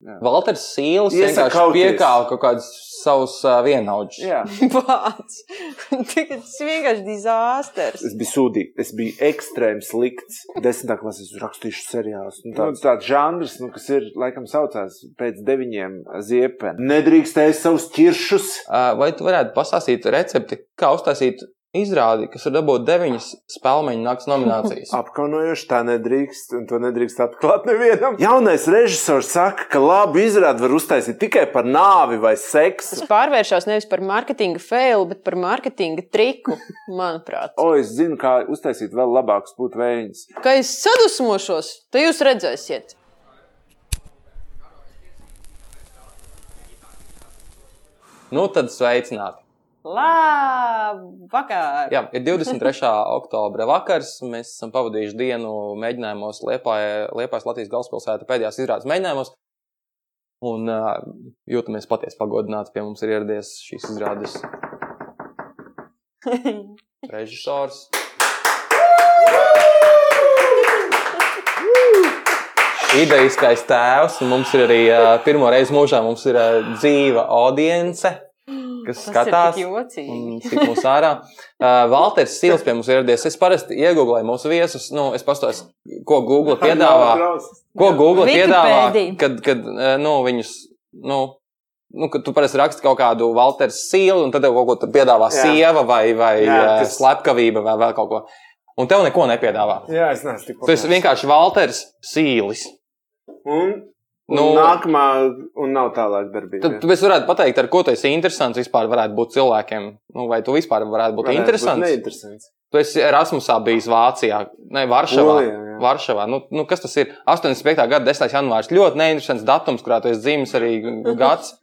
Valters Sīls vienkārši piekāva kaut kādus savus uh, vienaudžus. Jā. Pats. Tas vienkārši dizasters. Es biju sūdīgs, es biju ekstrēms slikts. Desmitā klasē es rakstīšu seriālus. Nu, tāds, tāds žanrs, nu, kas ir, laikam, saucās pēc deviņiem ziepēm. Nedrīkstēja savus ķiršus. Uh, vai tu varētu pastāstīt recepti, kā uztaisīt izrādi, kas var dabūt deviņas spēļu nakts nominācijas? Apkaunojoši tā nedrīkst, un to nedrīkst atklāt nevienam. Jaunais režisors saka, ka labu izrādi var uztaisīt tikai par nāvi vai seksu. Tas pārvēršas nevis par mārketinga failu, bet par mārketinga triku, manuprāt. O, es zinu, kā uztaisīt vēl labākus putu vējiņus. Kā es sadusmošos, tad jūs redzēsiet. Nu, tad sveicināti! Labvakar! Jā, ir 23. oktobra vakars. Mēs esam pavadījuši dienu mēģinājumos Liepājas Latvijas galvaspilsēta pēdējās izrādes mēģinājumos. Un uh, jūtamies patiesi pagodināti. Pie mums ir ieradies šīs izrādes režisors. Idejiskais tēvs, un mums ir arī uh, pirmo reizi mūžā mums ir uh, dzīva audience, kas skatās. Tas ir tik jocīgi. un tik mūs ārā. Uh, Valters Sils pie mums ir ieradies. Es parasti iegūlēju mūsu viesus, nu, es pastos, ko Google piedāvā. Ko Google piedāvā, kad, kad nu, viņus, nu, nu, kad tu parasti raksti kaut kādu Valters Silu, un tad tev kaut ko tur piedāvā Jā. sieva vai, vai Jā, kas- slepkavība vai vēl kaut ko. Un tev neko nepiedāvā. Jā, es neesmu tik Tu esi vienkārši Valters Sīlis. Un Nu- nākamā, un nav tālāk darbība. Tad tu varētu pateikt, ar ko tu esi interesants vispār varētu būt cilvēkiem. Nu, vai tu vispār varētu būt Varētu interesants? neinteresants. Tu esi Erasmusā bijis Vācijā, ne Varšavā. Polijā, jā. Varšavā. Nu, nu, kas tas ir? 85. gada 10. janvārs. Ļoti neinteresants datums, kurā tu esi dzimis arī gads.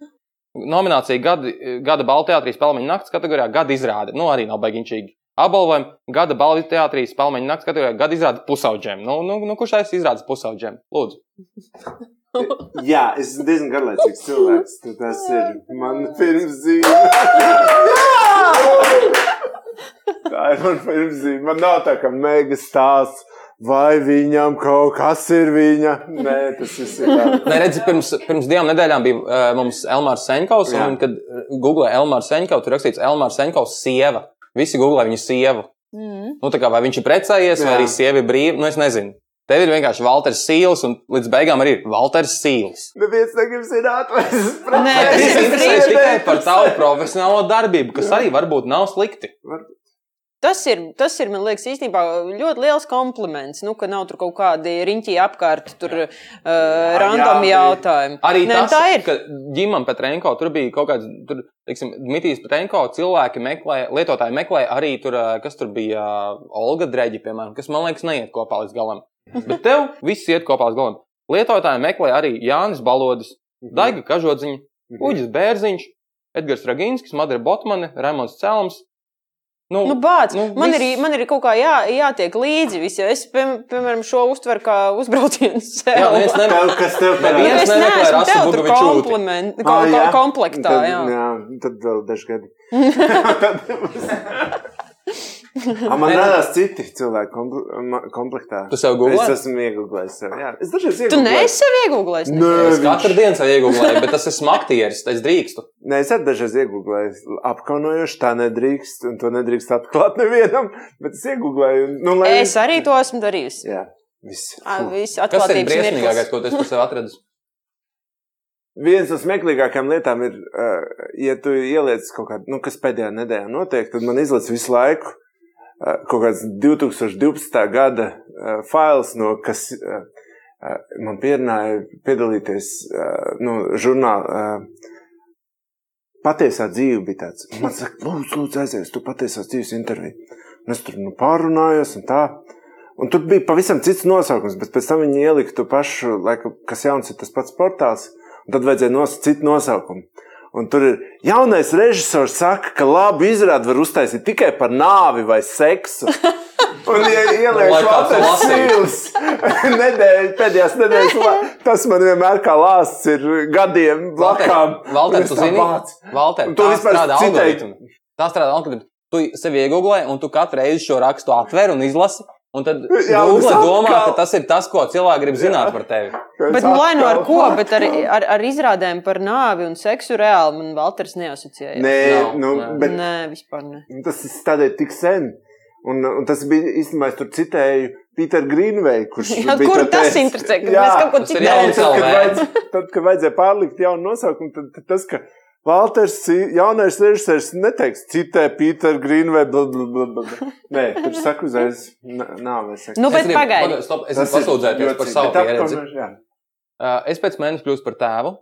Nominācija gada, gada teātrī spēļu nakts kategorijā gada izrāde. Nu, arī nav baigiņšīgi. Apbalvojumi gada balva teātrī spēļu nakts kategorijā gada izrāde pusauģiem. Nu, nu, nu, kurš taisa izrādes pusauģiem? Lūdzu. Jā, es esmu diezgan garlaicīgs cilvēks. tu Tas ir man pirms zīme. Tā ir man pirms zīme. Man nav tā kā mega stāsts. Vai viņam kaut kas ir viņa? Nē, tas viss ir. Nē, redzi, pirms, pirms divām nedēļām bija uh, mums Elmārs Senkovs, Jā. un, kad googlēja Elmārs Senkovs, tur rakstīts Elmārs Senkovs sieva. Visi googlē viņu sievu. Mm. Nu, tā kā vai viņš ir precējies, vai Jā. arī sieva ir brīva, nu es nezinu. Tev ir vienkārši Walters Sīls, un līdz beigām arī ir Walters Sīls. Neviens negrib zināt, vai es esmu Nē, precējies. tas Tas ir interesē brīvi. tikai par tavu profesionālo darbību, kas arī varbūt nav slikti. Tas ir, tas ir, man liekas, īstenībā ļoti liels kompliments. Nu, ka nav tur kaut kādi riņķi apkārt, tur uh, random jā, jautājumi. Arī Nē, tas, tā ir. ka ģimam Petrenko tur bija kaut kāds, tur, teiksim, Dmitrijs Petrenko cilvēki meklē, lietotāji meklē arī tur, kas tur bija, Olga Dreģi, piemēram, kas man liekas neiet kopā līdz galam. Bet tev viss iet kopā līdz galam. Lietotāji meklē arī Jānis Balodis, Daiga Kažodziņa, Uģis Bērziņš, Edgars Ragīnskis, Madara Botmane, Raimons Celms. Nu, Nu, bāc, nu, man, viss- ir, man ir kaut kā jā, jātiek līdzi visam. Es, piem- piemēram, šo uztveru kā uzbraucienu sev. Jā, neviens nevar. Tev, kas tev Neviens Nu, es neesmu Rasu tev tur kompliment- ko- Ah, jā? komplektā. Tad, Jā. jā, tad vēl daži gadi. A, man radās citi cilvēki kompl ma- komplektā. Tu sev googlē? Es esmu. Jā, es dažreiz Tu iegūlēju. neesi sev iegūlējis? Nē, Es katru dienu sev iegūlēju, bet tas ir smaktieris, tas drīkstu. Nē, es arī dažreiz iegūlēju. Apkaunojoši tā nedrīkst, un to nedrīkst atklāt nevienam. Bet es iegūlēju. Nu, lai... Es arī to esmu darījis. Jā, viss. Ā, Viss Kas ir briesmīgākais, ko tu esi par sevi atradis? Viens no smieklīgākajām lietām ir, uh, ja tu ieliec kaut kādu, nu, kas pēdējā nedēļā notiek, tad man izlaiž visu laiku kaut kāds 2012. gada uh, fails, no kas uh, man pierunāja piedalīties nu, žurnālā. Patiesā dzīve bija tāds. Man saka, lūdzu, lūdzu aizies, tu patiesās dzīves interviju. Un es tur nu, pārunājos un tā. Un tur bija pavisam cits nosaukums, bet pēc tam viņi ielika to pašu, laika, kas jauns ir tas pats portāls. Tad vajadzēja nosaukt citu nosaukumu. Un tur ir jaunais režisors, saka, ka labu izrādi var uztaisīt tikai par nāvi vai seksu. Un, ja ieliek lasītu. Sīls, nedēļa, pēdējās nedēļas, tas man vienmēr kā lāsts ir gadiem blakām. Valter, tu tā zini. Valter, tā vispār strādā citēji. Tā strādā algoritmi. Tu sevi iegūlē, un tu katru reizi šo rakstu atver un izlasi, Un tad Jā, Google tas domā, ka tas ir tas, ko cilvēki grib zināt par tevi. Bet nu, lai nu ar ko, bet ar, ar, ar izrādēm par nāvi un seksu reāli man Valters neasociēja. Nē, Nav, nu, nē. bet Nē, vispār ne. tas ir tādēļ tik sen. Un, un tas bija īstenībā, es tur citēju Pīteru Grīnveju, kurš Jā, bija kuru to tas teicis. interesē, ka Jā, mēs kaut ko vajadz, tad, kad vajadzēja pārlikt jaunu nosaukumu, tad, tad tas, ka Valters, jaunais režisors, neteiks citē Pīteru Grīnveju, bla, bla, bla, bla. Nē, tur saka uzreiz, nav vairs. Nu, bet Es pagaidi. stop, Es gribu pasūdzēties par savu pieredzi. Uh, Es pēc mēneša kļūstu par tēvu.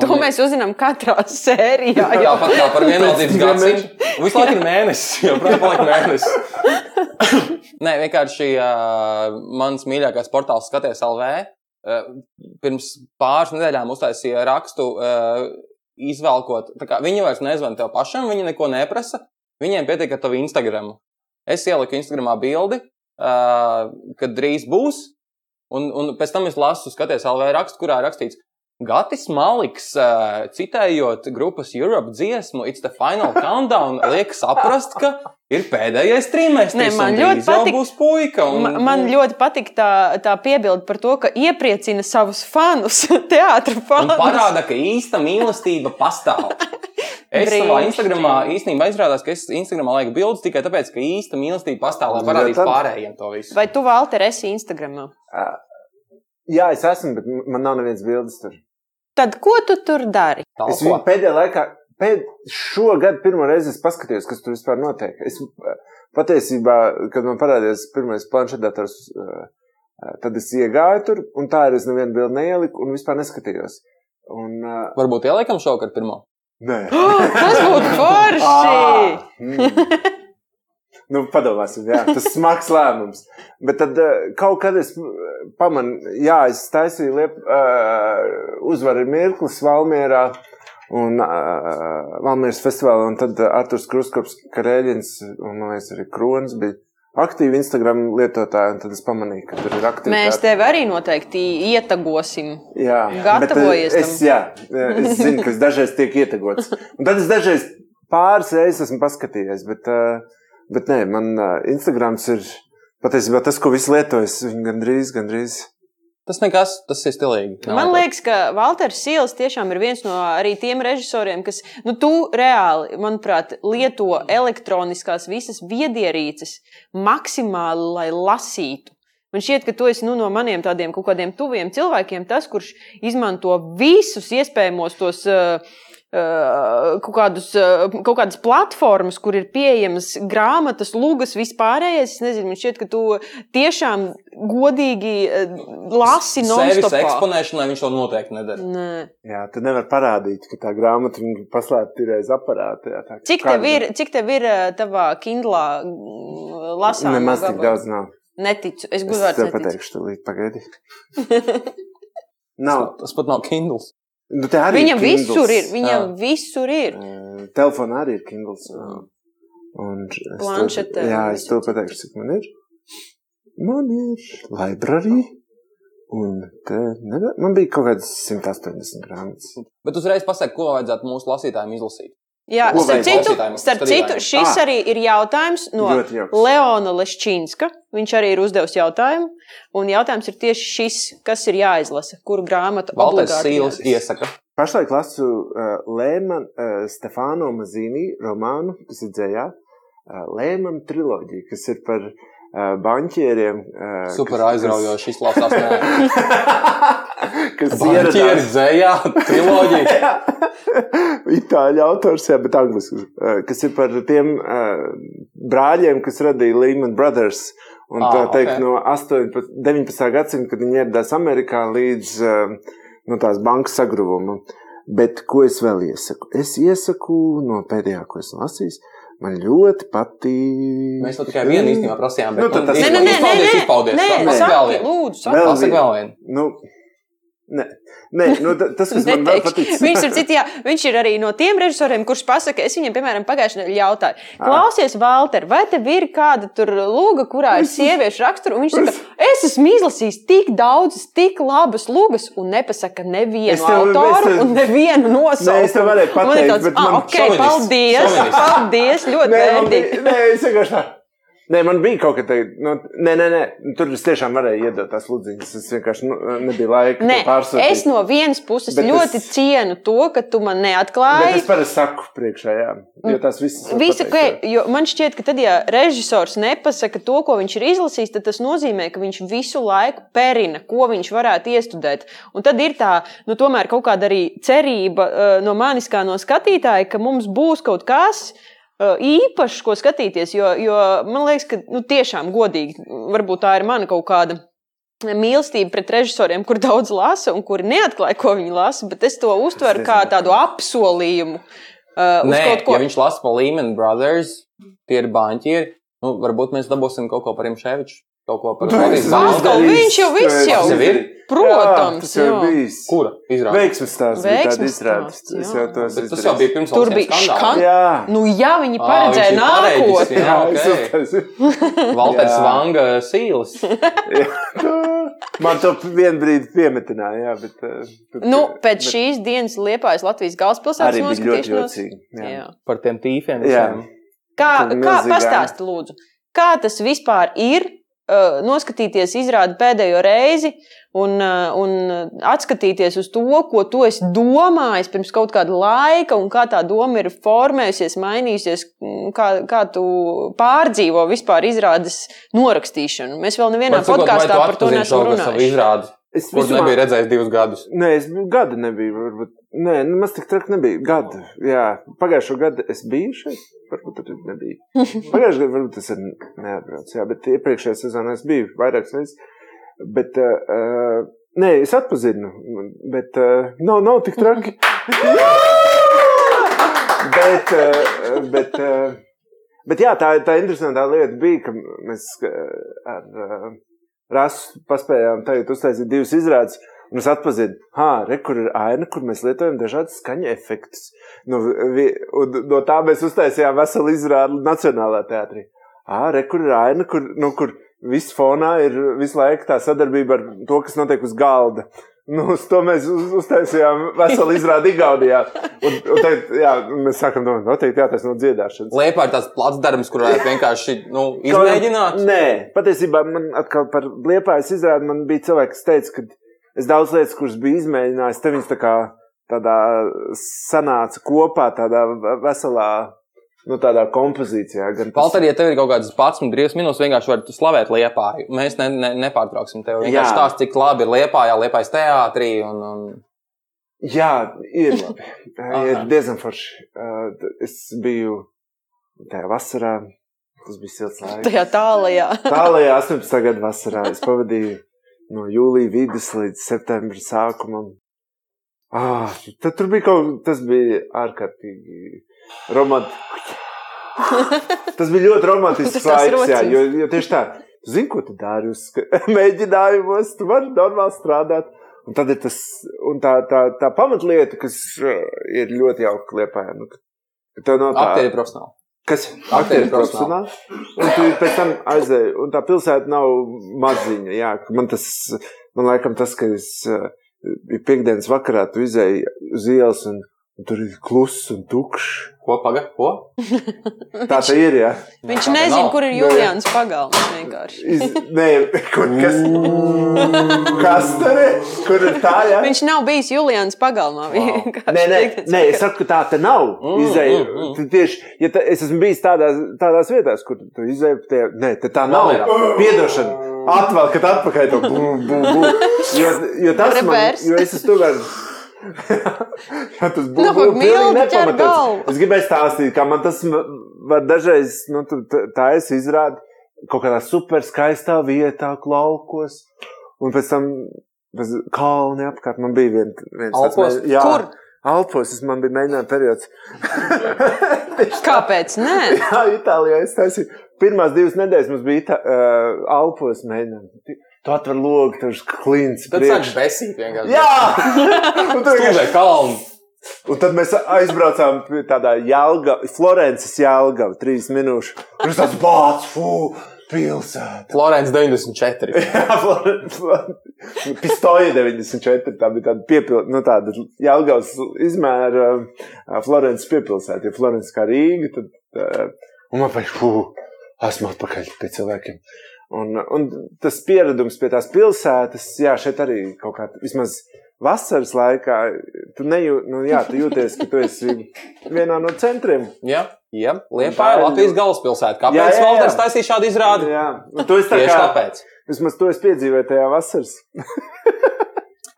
To mēs uzzinām katrā sērijā. Jā, pat kā par diviem gadsimtu. Visu laiku ir mēnesis, jau protams, mēnesis. Nē, vienkārši uh, mans mīļākais portāls skaties LV. Uh, pirms pāris nedēļām uztaisīja rakstu, uh, Kā, viņi vairs nezvan tev pašam, viņi neko neprasa. Viņiem pietiek ar tavu Instagram. Es ieliku Instagramā bildi, uh, kad drīz būs. Un, un pēc tam es lasu, skaties LV rakstu, kurā rakstīts, Gatis Maliks, uh, citējot grupas Europe dziesmu, It's the Final Countdown, liek saprast, ka ir pēdējais trimestris. Nē, man ļoti patik- būs puika. Un, Ma- Man ļoti patīk tā, tā piebilde par to, ka iepriecina savus fanus, teātris Un fanus. parāda, ka īsta mīlestība pastāv. Es savā Brīnišķīgi. Instagramā īstenībā izrādās, ka es Instagramā lieku bildes tikai tāpēc, ka īsta mīlestība pastāv, lai parādītu tad- pārējiem to visu. Vai tu, Valter, esi Instagramā? Jā, es esmu, bet man nav nevienas bildes tur. Tad ko tu tur dari? Es viņu pēdējā laikā, pēd, šogad pirmo reizi es paskatījos, kas tur vispār notiek. Es eh, patiesībā, kad man parādījās pirmais planšetdators, eh, eh, tad es iegāju tur, un tā arī es nevienu bildi neieliku un vispār neskatījos. Un, eh, Varbūt ieliekam šovakar pirmo. nē. Tas būtu forši! Mm. Nu, padomāsim, jā, tas smags lēmums. Bet tad eh, kaut kad es pamanu, jā, es taisīju liep, uh, uzvaru mirklis Valmierā un uh, Valmieras festivālā, un tad Arturs Kruskops, Karēļins un, man liekas, arī Kronis bija aktīvi Instagram lietotāji, un tad es pamanīju, ka tur ir aktīvi. Mēs tevi arī noteikti ietagosim. Jā, Gatavojies bet, eh, es, jā, es zinu, ka es dažreiz tiek ietegots. Un tad es dažreiz pāris reizes esmu paskatījies, bet, eh, bet nē, man Instagrams ir patiesībā tas, ko visi lietojas. Viņi gandrīz, gandrīz. Tas nekas, tas ir stilīgi. Nav Man tā. liekas, ka Valters Sīls tiešām ir viens no arī tiem režisoriem, kas, nu, tu reāli, manuprāt, lieto elektroniskās visas viedierīces maksimāli, lai lasītu. Man šķiet, ka tu esi nu, no maniem tādiem kaut kādiem tuviem cilvēkiem, tas, kurš izmanto visus iespējamos tos. Uh, Kaut, kādus, uh, kaut kādas platformas, kur ir pieejamas grāmatas, lūgas, vispārējais. Es nezinu, man šķiet, ka tu tiešām godīgi uh, lasi Sevis non-stopā. eksponēšanai viņš to noteikti nedara. Nē. Jā, tu nevari parādīt, ka tā grāmata ir paslēpta ir aiz aparāta. Jā, tā, Cik tev ir, cik tev ir tavā Kindlā mm, lasāmā Nemaz tik daudz nav. Neticu. Es neticu. pateikšu, tu līdz pagaidi. Nav. Tas pat nav Kindles. Nu, Viņam visur ir. Viņam Jā. visur ir. Eh, Telefonā arī ir Kindles. tev- Planšetē Jā, es citu. pateikšu, cik man ir. Man ir library. Un te, ne, man bija kaut kāds 180 grāmatas. Bet uzreiz pasaka, ko vajadzētu mūsu lasītājiem izlasīt. Jā, Ko starp citu, starp citu, šis Ah. arī ir jautājums no. Leona Leščīnska. Viņš arī ir uzdevis jautājumu. Un jautājums ir tieši šis, kas ir jāizlasa, kuru grāmatu Valters iesaka. Pašlaik lasu uh, Lēmanu, uh, Stefāno Mazīnī romānu, kas ir dzējā. Uh, Lēmanu triloģiju, kas ir par uh, banķieriem. Uh, Super kas- aizraujoši izklausās. Kas ieradās dzējā, triloģija. Itāļu autors, jā, bet angļuiski. uh, Kas ir par tiem uh, brāļiem, kas radīja Lehman Brothers. Un Ah, tā teikt, ok. no 18, 19. gadsimta, kad viņi ieradās Amerikā līdz uh, no tās bankas sagruvumam. Bet ko es vēl iesaku? Es iesaku no pēdējā, ko esmu lasījis. Man ļoti patīk. Mēs tikai vienu īstenībā prasījām. Nu, tad tas Nē, ir- nē, nē, nē, izpaudies, nē, izpaudies. nē, Pasaka vēl saki, vienu. lūdzu, saki. Vēl Pasaka vienu. vēl vienu. Nu, Nē, nē nu, ta- tas, kas man Neteikšu. patīk, Viņš ir cits, jā, viņš ir arī no tiem režisoriem, kurš pasaka, es viņam, piemēram, pagājušajā nedēļā jautāju, klausies, Valter, vai tev ir kāda tur lūga, kurā ir sieviešu rakstura? Un viņš saka, es esmu izlasījis tik daudzas, tik labas lūgas, un nepasaka nevienu Es tev- autoru tev- un nevienu nosaukumu. Nē, es tev varēju Man pateikt, tāds, bet ah, man ok, šovinists, paldies, šovinists. paldies, ļoti Nē, man vērtīgi. bija- nē, es vienkārši tā. Nē, man bija kaut kas tāds, nu, nē, nē, nē, tur es tiešām varēju iedot tās ludziņas. Es vienkārši nu, nebija laika Nē, pārsūtīt. es no vienas puses Bet ļoti es- cienu to, ka tu man Bet neatklāji. es parasti saku priekšā, jā, jo tās visas. pateikt, ka, jo man šķiet, ka tad, ja režisors nepasaka to, ko viņš ir izlasījis, tad tas nozīmē, ka viņš visu laiku perina, ko viņš varētu iestudēt. Un tad ir tā, nu, tomēr kaut kāda arī cerība uh, no manis kā no skatītāja, ka mums būs kaut kas. uh, Īpašs, ko skatīties, jo, jo man liekas, ka nu, tiešām godīgi, varbūt tā ir mana kaut kāda mīlestība pret režisoriem, kur daudz lasa un kuri neatklāja, ko viņi lasa, bet es to uztveru kā tādu apsolījumu. Uh, Nē, kaut ko ja viņš lasa par Lehman Brothers, tie ir banķieri, nu, varbūt mēs dabūsim kaut ko par Imšēviču. Kaut ko par. Atkal izdarījis, viņš jau viss jau ir. Protams, jā, jau ir jā. bijis. Kura izrāda? Veiksmes stāsts bija tāda Veiksmes izrāde. stāsts, Es jā. jau to esmu Bet tas jau bija pirms Tur bija skandāla. škan- Jā. Nu, ja viņi paredzēja nākotni, jā. Jā, ok. es uztaisīju. Valters Jā. Vanga sīlis. Man to vienu brīdi piemetināja, jā, bet. uh, nu, pēc bet šīs dienas Liepājas Latvijas galvaspilsētas Arī bija ļoti jocīgi. jā. Jā. Par tiem tīfiem. Jā. Kā, kā pastāsti, lūdzu, kā tas vispār ir? Uh, noskatīties, izrādīt pēdējo reizi un, uh, un atskatīties uz to, ko tu esi domājis pirms kaut kāda laika, un kā tā doma ir formējusies, mainījusies, mm, kā, kā tu pārdzīvo vispār izrādes norakstīšanu. Mēs vēl nevienā podkāstā par to savu runājuši. Es kur visumā- nebija redzējis divus gadus. Nē, es biju gadu nebiju. Varbūt. Nē, nu, maz tik traki nebija. Gadu. Jā, pagājušo gadu es biju šeit. Varbūt tur nebija. Pagājušajā gadā varbūt tas ir neatbraucis. Jā, bet iepriekšējā sezonā es biju vairākas reizes. Bet, uh, nē, es atpazinu. Bet uh, nav, nav tik traki. bet, uh, bet, uh, bet jā, tā, tā interesantā lieta bija, ka mēs uh, ar uh, Rasu paspējām tagad uztaisīt divas izrādes. Un es atpazinu, re, kur ir aina, kur mēs lietojam dažādas skaņu efektus. Nu, vi, un no tā mēs uztaisījām veselu izrādi Nacionālā teātrī. Ah, re, kur ir aina, kur, nu, kur viss fonā ir visu laiku tā sadarbība ar to, kas notiek uz galda. Nu, uz to mēs uz, uztaisījām veselu izrādi Igaunijā. Un, un tagad, jā, mēs sākam domāt, noteikti jātais no dziedāšanas. Liepā ir tāds plats darbs, kur varētu vienkārši nu, izmēģināt. Nē, patiesībā man atkal par liepājas izrādi man bija cilvēks, kas teica, ka es daudz lietas, kuras biju izmēģinājis, te viņas tā kā tādā sanāca kopā, tādā veselā, nu tādā kompozīcijā. Gan tas- Valter, ja tev ir kaut kādas 11 brīvas minūtes, vienkārši vari slavēt liepāju. Mēs ne, ne, nepārtrauksim tevi. Vienkārši Jā. stāst, cik labi ir liepājā, liepājas teātrī. Un, un... Jā, ir labi. Ir diezgan forši. Uh, Es biju tajā vasarā, tas bija silts laiks. Tajā tālajā. Tālākajā 18. gada vasarā es pavadīju no jūlija vidus līdz septembra sākumam. Ah, tad tur bija kaut kas, tas bija ārkārtīgi romantiski. Tas bija ļoti romantisks laiks, jā, jo, jo tieši tā, zini, ko tu dari uz mēģinājumos, tu vari normāli strādāt. Un tad ir tas, un tā, tā, tā pamatlieta, kas uh, ir ļoti jauka liepā. Nu, tev nav tā, Aktieri profesionāli. Kas Aktieri profesionāli? Un tu pēc tam aizēji, un tā pilsēta nav maziņa. Jā, ka man tas, man laikam tas, ka es uh, piekdienas vakarā tu izēji uz ielas un tur ir kluss un tukšs. Ko paga? Ko? Tā tā ir, jā. Viņš nezina, nav. kur ir Julians Pagalms. Iz, nē, kur, kas, kas tur ir? Kur ir tā, jā? Viņš nav bijis Julians Pagalmā. vienkārši. Nē, nē, nē, es saku, ka tā te nav. Mm, Izēja, mm, mm. tu tieši, ja ta, es esmu bijis tādās, tādās vietās, kur tu izēji, tie, nē, te tā nav. Piedošana. Atvelkat atpakaļ to bū, bū, bū. Jo, jo tas man, Reverse. jo es esmu tur. Jā, tas būtu Nu, nepamatots. Es gribēju stāstīt, kā man tas var dažreiz, nu, tā es izrādu kaut kādā super skaistā vietā, laukos, un pēc tam bez kalni apkārt man bija vien, viens tāds Alpos? mē- jā, Kur? Alpos, tas man bija mēģinājuma periods. Kāpēc? Nē, Jā, Itālijā es taisīju. Pirmās divas nedēļas mums bija Ita uh, Alpos mēģinājumi. Tu atver logu, tur ir klints. Tad priekš. sāk besīt vienkārši. Jā! Un tur vienkārši- kalnu. Un tad mēs aizbraucām pie tādā Jālga, Florences Jālgava, trīs minūšu. Tur tas bāts, fū, pilsēta. Florence 94. Jā, Florence. Pistoja 94. Tā bija tāda piepilsēta, nu tāda Jālgavas izmēra Florences piepilsēta. Ja Florence kā Rīga, tad. Un man paši, fū. esmu atpakaļ pie cilvēkiem. Un, un tas pieredums pie tās pilsētas, jā, šeit arī kaut kā vismaz vasaras laikā, tu, nejū, nu, jā, tu jūties, ka tu esi vienā no centriem. Jā, jā. Liepā Tā ir Latvijas galvaspilsēta. Kāpēc. Valders taisīja šādu izrādi? Jā, un tu esi tā kā, tāpēc. vismaz to es piedzīvoju tajā vasaras.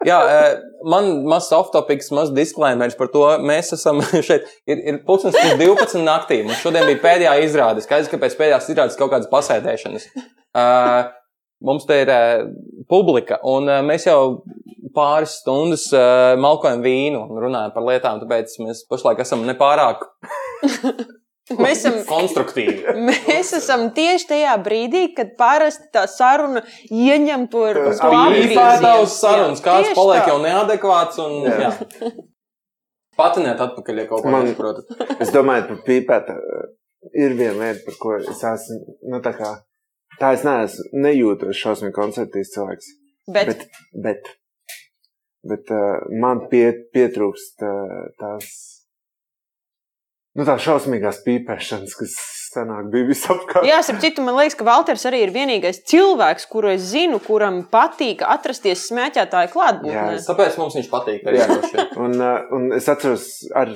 Jā, eh, man mazs off-topics, mazs disclaimers par to. Mēs esam šeit, ir, ir pulkstenis pēc 12 naktī. Mums šodien bija pēdējā izrāde. Skaidrs, ka pēc pēdējās izrādes kaut kādas pasēdēšanas. Uh, mums te ir uh, publika, un uh, mēs jau pāris stundas malkojam vīnu un runājam par lietām, tāpēc mēs pašlaik esam nepārāk Mēs esam, konstruktīvi. mēs esam tieši tajā brīdī, kad parasti tā saruna ieņem to Apgriezienu. Sarunas, kāds paliek tā. jau neadekvāts un Jā. jā. Patinēt atpakaļ, ja kaut ko nesaprotat. Es domāju, par pīpētu ir viena lieta, par ko es esmu. Nu, tā, kā, tā es neesmu nejūtos šausmīgi koncertīs cilvēks. Bet, Bet, bet, bet uh, man pie, pietrūkst uh, tās, nu, tās šausmīgās pīpēšanas, kas senāk bija visapkārt. jā, starp citu, man liekas, ka Valters arī ir vienīgais cilvēks, kuru es zinu, kuram patīk atrasties smēķētāju klātbūtnē. Jā, Tāpēc mums viņš patīk arī. Jā. Un, uh, un es atceros, ar,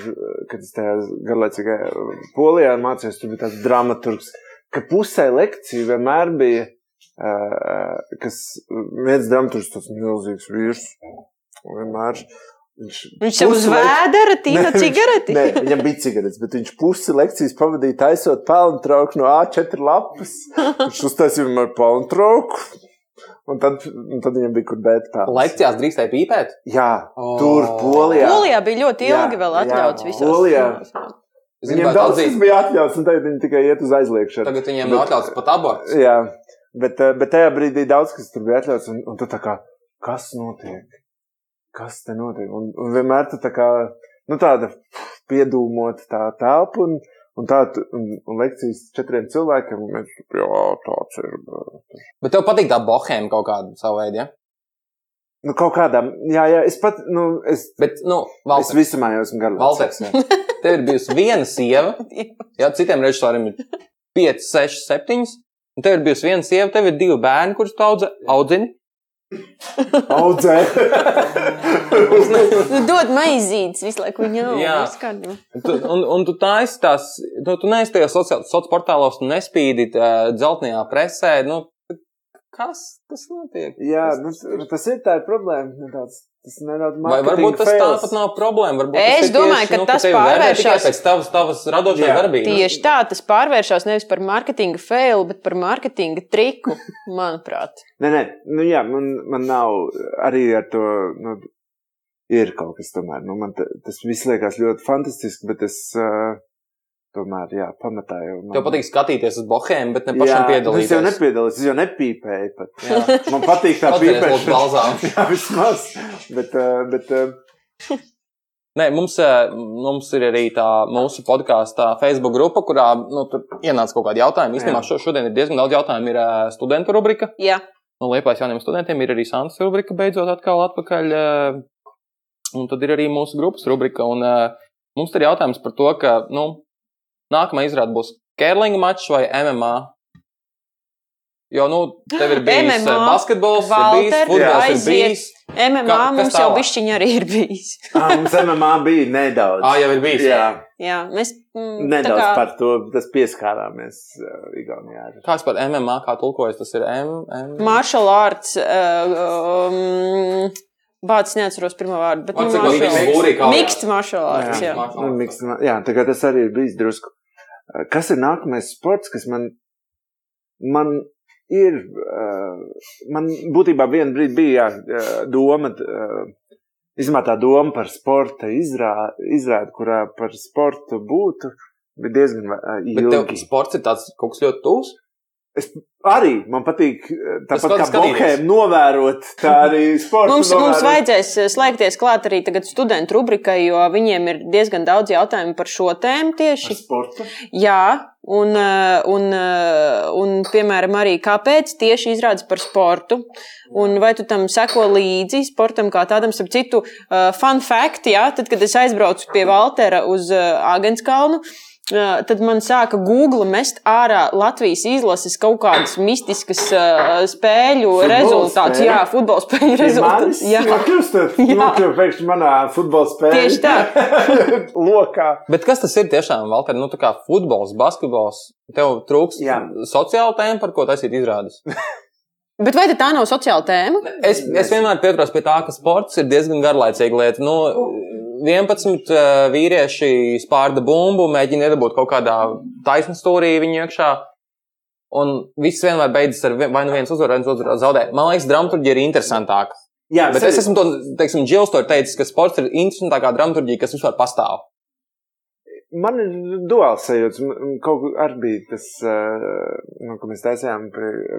kad es tajā garlaicīgajā polijā mācījos, tur bija tāds dramaturgs, ka pusē lekciju vienmēr bija, uh, kas viens dramaturgs, tas milzīgs vīrs, vienmēr. Viņš, Viņš sev uz vēdera tīna Nē, cigareti. Nē, viņam bija cigaretes, bet viņš pusi lekcijas pavadīja taisot pelnu trauku no A4 lapas. Viņš uztaisīja vienmēr pelnu trauku. Un tad, un tad viņam bija kur bēt pelnu. Lekcijās drīkstēja pīpēt. Jā, O. tur Polijā. Polijā bija ļoti Jā, ilgi vēl jā, atļauts visās. Polijā. Viņiem gribētu daudz atzīt, bija atļauts, un tagad viņi tikai iet uz aizliekšanu. tagad viņiem Bet- atļauts pat aborts. Jā, bet, eh, bet tajā brīdī daudz kas tur bija atļauts, un, un tu tā kā, kas notiek? Kas te notiek? Un, un vienmēr tu tā kā, nu tāda piedūmot tā telpa, un, un tā, un, un lekcijas četriem cilvēkiem, un mēs, jā, tāds ir. bet- tev patīk tā bohēma kaut kāda savu veidu, ja? Nu, kaut kādām, jā, jā, es pat, nu, es, Bet, nu, es Valters, visumā jau esmu garlaicīgs. Valters, ja. tev ir bijusi viena sieva, jā, citiem režisoriem ir 5, 6, 7, un tev ir bijusi viena sieva, tev ir divi bērni, kurus tu audzini. Audzē. Nu, dod maizītes visu laiku viņam. Jā. Tu, un, un tu taisi tās, nu, tu neesi tajos sociālos soci portālos, tu nespīdi uh, dzeltenajā presē. Nu, kas tas notiek? jā, Tas- nu, tas ir tā ir problēma. nedaudz. Tas nedaudz Vai varbūt tas fails. tāpat nav problēma? Varbūt Es tas ir domāju, ka nu, tas vērtē pārvēršas- pēc tavas, tavas radošās darbības. Tieši tā, tas pārvēršas nevis par mārketinga failu, bet par mārketinga triku, manuprāt. Nē, nē, nu jā, man, man nav arī ar to. Nu, ir kaut kas tomēr. Nu, man ta- tas viss liekas ļoti fantastiski, bet es uh, tomēr, jā, pamatā jau. Man... Tev patīk skatīties uz bohēmu, bet ne pašam jā, nu, piedalīties. Es jau nepiedalos, es jau nepīpēju pat. Jā. Man patīk tā pīpēšana. balzām. jā, vismaz. Bet, uh, bet uh, Nē, mums, eh, mums ir arī tā mūsu podkāstā Facebook grupa, kurā nu, tur ienāca kaut kādi jautājumi. Īstenībā šo, šodien ir diezgan daudz jautājumu. Ir eh, studentu rubrika. Jā, No Liepājas jauniem studentiem ir arī Santas rubrika, beidzot atkal atpakaļ. eh, Un tad ir arī mūsu grupas rubrika. Un, eh, mums tur ir jautājums par to, ka nu, nākamā izrāde būs Kērlinga mačs vai MMA. Jo, nu, tev ir bijis MMA, MMA, basketbols, ir bijis futbols, ir aiziet. bijis. MMA Ka- mums jau tālāk? bišķiņi arī ir bijis. ah, mums MMA bija nedaudz. Ah, jau ir bijis. jā, Jā, mēs mm, nedaudz tā kā- par to tas pieskārāmies uh, Igaunijā. Kāds par MMA, kā tulkojas, tas ir M. M... martial arts. Uh, um, Bācis neatceros pirmo vārdu, bet Man nu, kā Mixed martial arts. Jā. Martial Nu, jā, tā kā tas arī ir bijis drusku. Uh, Kas ir nākamais sports, kas man, man ir, uh, man būtībā vienu brīdi bija jā, uh, doma, izmā tā doma par sporta izrā- izrādi, kurā par sportu būtu, bija diezgan uh, Bet tev ilgi. sports ir tāds kaut kas ļoti tuvs. Es arī, man patīk, uh, tāpat kā skatīties. bohēm novērot, tā arī sporta Mums, mums novērot. vajadzēs eh, slēgties klāt arī tagad studentu rubrikai, jo viņiem ir diezgan daudz jautājumu par šo tēmu Par tieši. sportu. Jā, un, eh, un, eh, un piemēram, arī kāpēc tieši izrādes par sportu. Un vai tu tam seko līdzi sportam kā tādam, starp citu, fun fact, jā, tad, kad es aizbraucu pie Valtera uz Agenskalnu, Uh, tad man sāka Google mest ārā Latvijas izlases kaut kādas mistiskas uh, spēļu Futbola rezultātus. spēļu? Jā, futbola spēļu rezultātus. Jā, nokļūst pēkšņi manā futbola spēlē. Tieši tā. Lokā. Bet kas tas ir tiešām, Valter? Nu, tā kā futbols, basketbols. Tev trūks Jā. sociāla tēma, par ko taisīt izrādes. Bet vai tā nav sociāla tēma? Es, es vienmēr pieturos pie tā, ka sports ir diezgan garlaicīga lieta. Nu, 11 uh, vīrieši spārda bumbu, mēģina iedabūt kaut kādā taisnā stūrī viņu iekšā. Un viss vienmēr beidzas ar vai nu viens uzvar, vai viens otrs zaudē. Man liekas, dramaturgija ir interesantāka. Jā, Bet es esmu to, teiksim, Džils to ir teicis, ka sports ir interesantākā dramaturgija, kas vispār pastāv. Man ir duāls sajūta. Kaut kur arī bija tas, eh, nu, ko mēs taisījām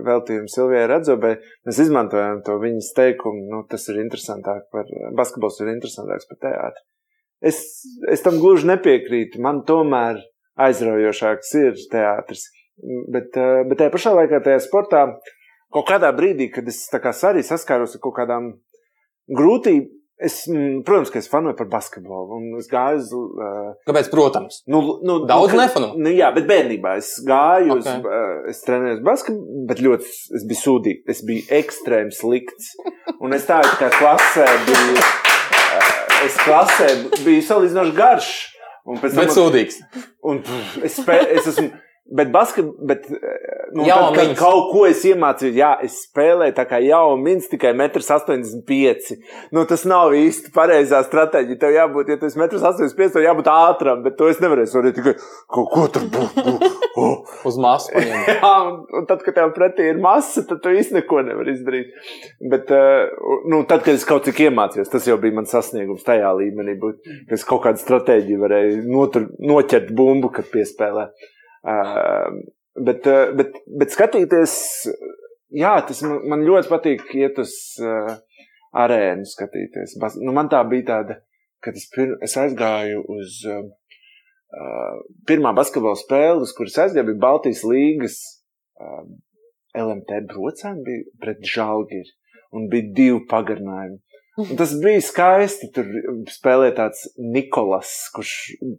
veltījumu Silvijai Radzobai. Mēs izmantojām to viņas teikumu, nu, tas ir interesantāk par, basketbols ir interesantāks par teātri. Es, es tam gluži nepiekrītu. Man tomēr aizraujošāks ir teātris. Bet, eh, bet tajā pašā laikā, tajā sportā, kaut kādā brīdī, kad es tā kā arī saskāros ar kaut kādām grūtībām, es, mm, protams, ka es fanoju par basketbolu. Es gāju uz uh, Kāpēc? Protams. Nu, nu, Daudz nu, nefanu? Nu, jā, bet bērnībā es gāju, okay. Ok. uz, uh, es trenēju basketbolu, bet ļoti es biju sūdīgs. Es biju ekstrēms slikts. Un es tādu kā klasē biju, es klasē biju salīdzinoši garš. Un pēc Bet tam, sūdīgs. un, pff, es, spē, es esmu. Bet, basket, bet eh, nu, Jau tad, kad mins. kaut ko es iemācījos, jā, es spēlēju tā kā jau mins tikai 1,85 m. Nu, tas nav īsti pareizā stratēģija. Tev jābūt, ja tu esi 1,85 m, tev jābūt ātram, bet to es nevarēju. Es varēju tikai kaut ko tur būt. Uz masu. Jā, un, un tad, kad tev pretī ir masa, tad tu īsti neko nevari izdarīt. Bet, uh, nu, tad, kad es kaut cik iemācījos, tas jau bija mans sasniegums tajā līmenī, būt, ka es kaut kādu stratēģiju varēju notur, noķert bumbu, kad piespēlē. Bet, uh, bet, bet skatīties, jā, tas man, man ļoti patīk iet uz uh, arēnu skatīties. Bas, nu, man tā bija tāda, kad es, pir, es aizgāju uz. Uh, pirmā basketbola spēle, uz kuras aizgāju, bija Baltijas līnijas uh, LMT brocēni bija pret Žalgiri. Un bija divi pagarinājumi. Un tas bija skaisti. Tur spēlēja tāds Nikolas, kurš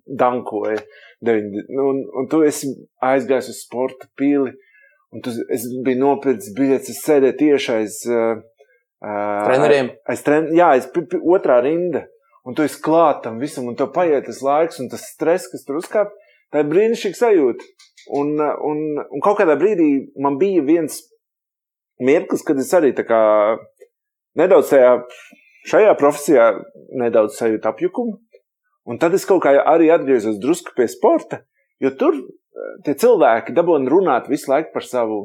dankoja. Deviņi- Nu, un, un tu esi aizgājis uz sporta pili. Un tu, es biju nopircis biļetes, es sēdēju tieši aiz. Uh, uh, Treneriem. Aiz tren, jā, aiz otrā rinda. Un tu esi klāt tam visam, un tev paiet tas laiks, un tas stress, kas tur uzkāp. Tā ir brīnišķīga sajūta. Un, uh, un, un kaut kādā brīdī man bija viens mirklis, kad es arī kā nedaudz tajā, šajā profesijā nedaudz sajūtu apjukumu. Un tad es kaut kā arī atgriezos drusku pie sporta, jo tur eh, tie cilvēki dabūna runāt visu laiku par savu.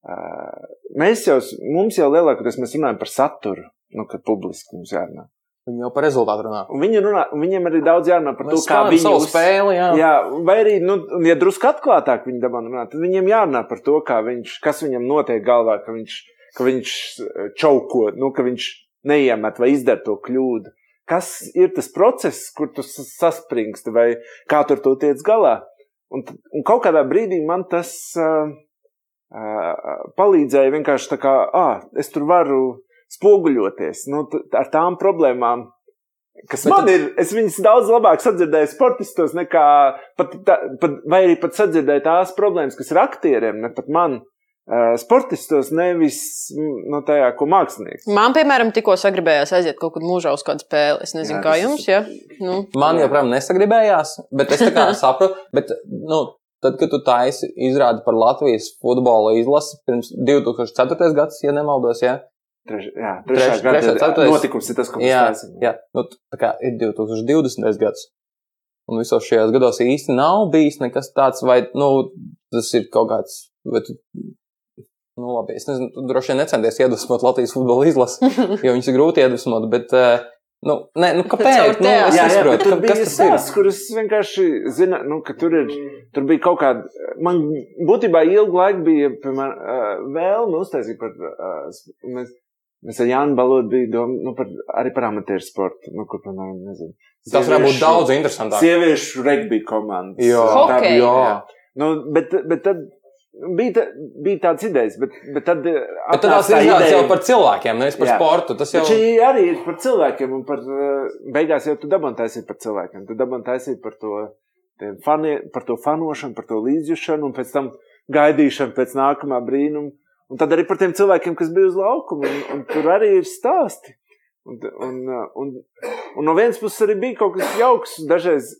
Uh, mēs jau, mums jau lielākoties mēs runājam par saturu, nu, kad publiski mums jārunā. Viņi jau par rezultātu runā. Un viņi runā, un viņiem arī daudz jārunā par to, Mēs kā spēlējam viņi savu spēli, jā. Jā, vai arī, nu, ja drusku atklātāk viņi dabū runāt, tad viņiem jārunā par to, kā viņš, kas viņam notiek galvā, ka viņš, ka viņš eh, čauko, nu, ka viņš neiemet vai izdara to kļūdu. Kas ir tas process, kur tu saspringsti, vai kā tur to tiec galā? Un, un kaut kādā brīdī man tas uh, uh, palīdzēja vienkārši tā kā, ah, es tur varu spoguļoties nu, ar tām problēmām, kas Bet man tu- ir. Es viņas daudz labāk sadzirdēju sportistos, nekā pat, tā, pat, vai arī pat sadzirdēju tās problēmas, kas ir aktieriem, ne pat man. Uh, sportistos nevis mm, no tajā, ko mākslinieks. Man, piemēram, tikko sagribējās aiziet kaut kur mūžā uz kādu spēli. Es nezinu, Jā, kā jums, ja? Nu, Man Jā. joprojām nesagribējās, bet es tā kā saprotu. Bet, nu, tad, kad tu taisi izrādi par Latvijas futbola izlasi pirms 2004. gads, ja nemaldos, jā, Treš, jā, Treš- trešā trešā, gada ceturtais. notikums ir tas, ko mēs jā, taisām. jā. Nu, tā kā ir 2020. gads. Un visos šajos gados īsti nav bijis nekas tāds, vai nu, tas ir kaut kāds. vai tu- Nu, labi, es nezinu, tu droši vien necenties iedvesmot Latvijas futbola izlasi, jo viņas ir grūti iedvesmot, bet, eh, nu, nē, nu kāpēc? Nu, es Jā, jā, bet nesaprotu, tur ka- bija kas tas ir? stāsts, kurus vienkārši zina, nu, ka tur ir, tur bija kaut kāda, man būtībā ilgu laiku bija, piemēram, uh, vēlme uztaisīt par, uh, mēs, mēs ar Jānu Balodu bija doma, nu, par, arī par amatieru sportu, nu, kur, piemēram, nezinu. Tas varētu būt sieviešu- daudz interesantāk. Sieviešu regbija komandas. Jā. Tā Hokej. bija, Jā. Nu, bet, bet tad bija, tā, bija tāds idejas, bet, bet tad. Bet tad tās izrādes jau par cilvēkiem, nevis par Jā. sportu. Tas jau Bet arī ir par cilvēkiem, un par, eh, beigās jau tu dabūji taisīt par cilvēkiem. Tu dabūji taisīt par to fanie, par to fanošanu, par to līdzjūšanu, un pēc tam gaidīšanu pēc nākamā brīnuma. Un tad arī par tiem cilvēkiem, kas bija uz laukuma, un, un tur arī ir stāsti. Un, un, un, un no vienas puses arī bija kaut kas jauks, dažreiz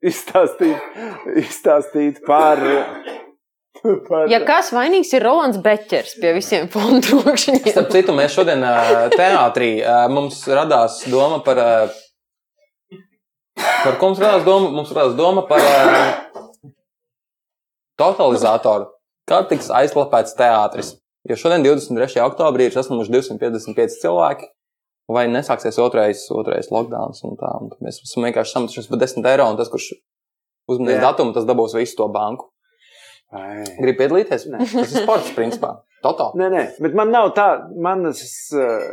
izstāstīt, izstāstīt par. Ja kas vainīgs ir Rolands Beķers pie visiem fondu trokšņiem? Starp citu, mēs šodien teātrī mums radās doma par. Par ko mums radās doma? Mums radās doma par totalizatoru. Kā tiks aizklāpēts teātris? Jo šodien, 23. oktobrī, ir sasniegti 255 cilvēki. Vai nesāksies otrais, otrais lockdown? Un tā, un tad mēs esam vienkārši sametušies par 10 eiro, un tas, kurš uzmanīs datumu, tas dabūs visu to banku. Ai. Gribu piedalīties? Nē. Tas ir sports, principā. Totāli. Nē, nē, bet man nav tā, man, es, eh,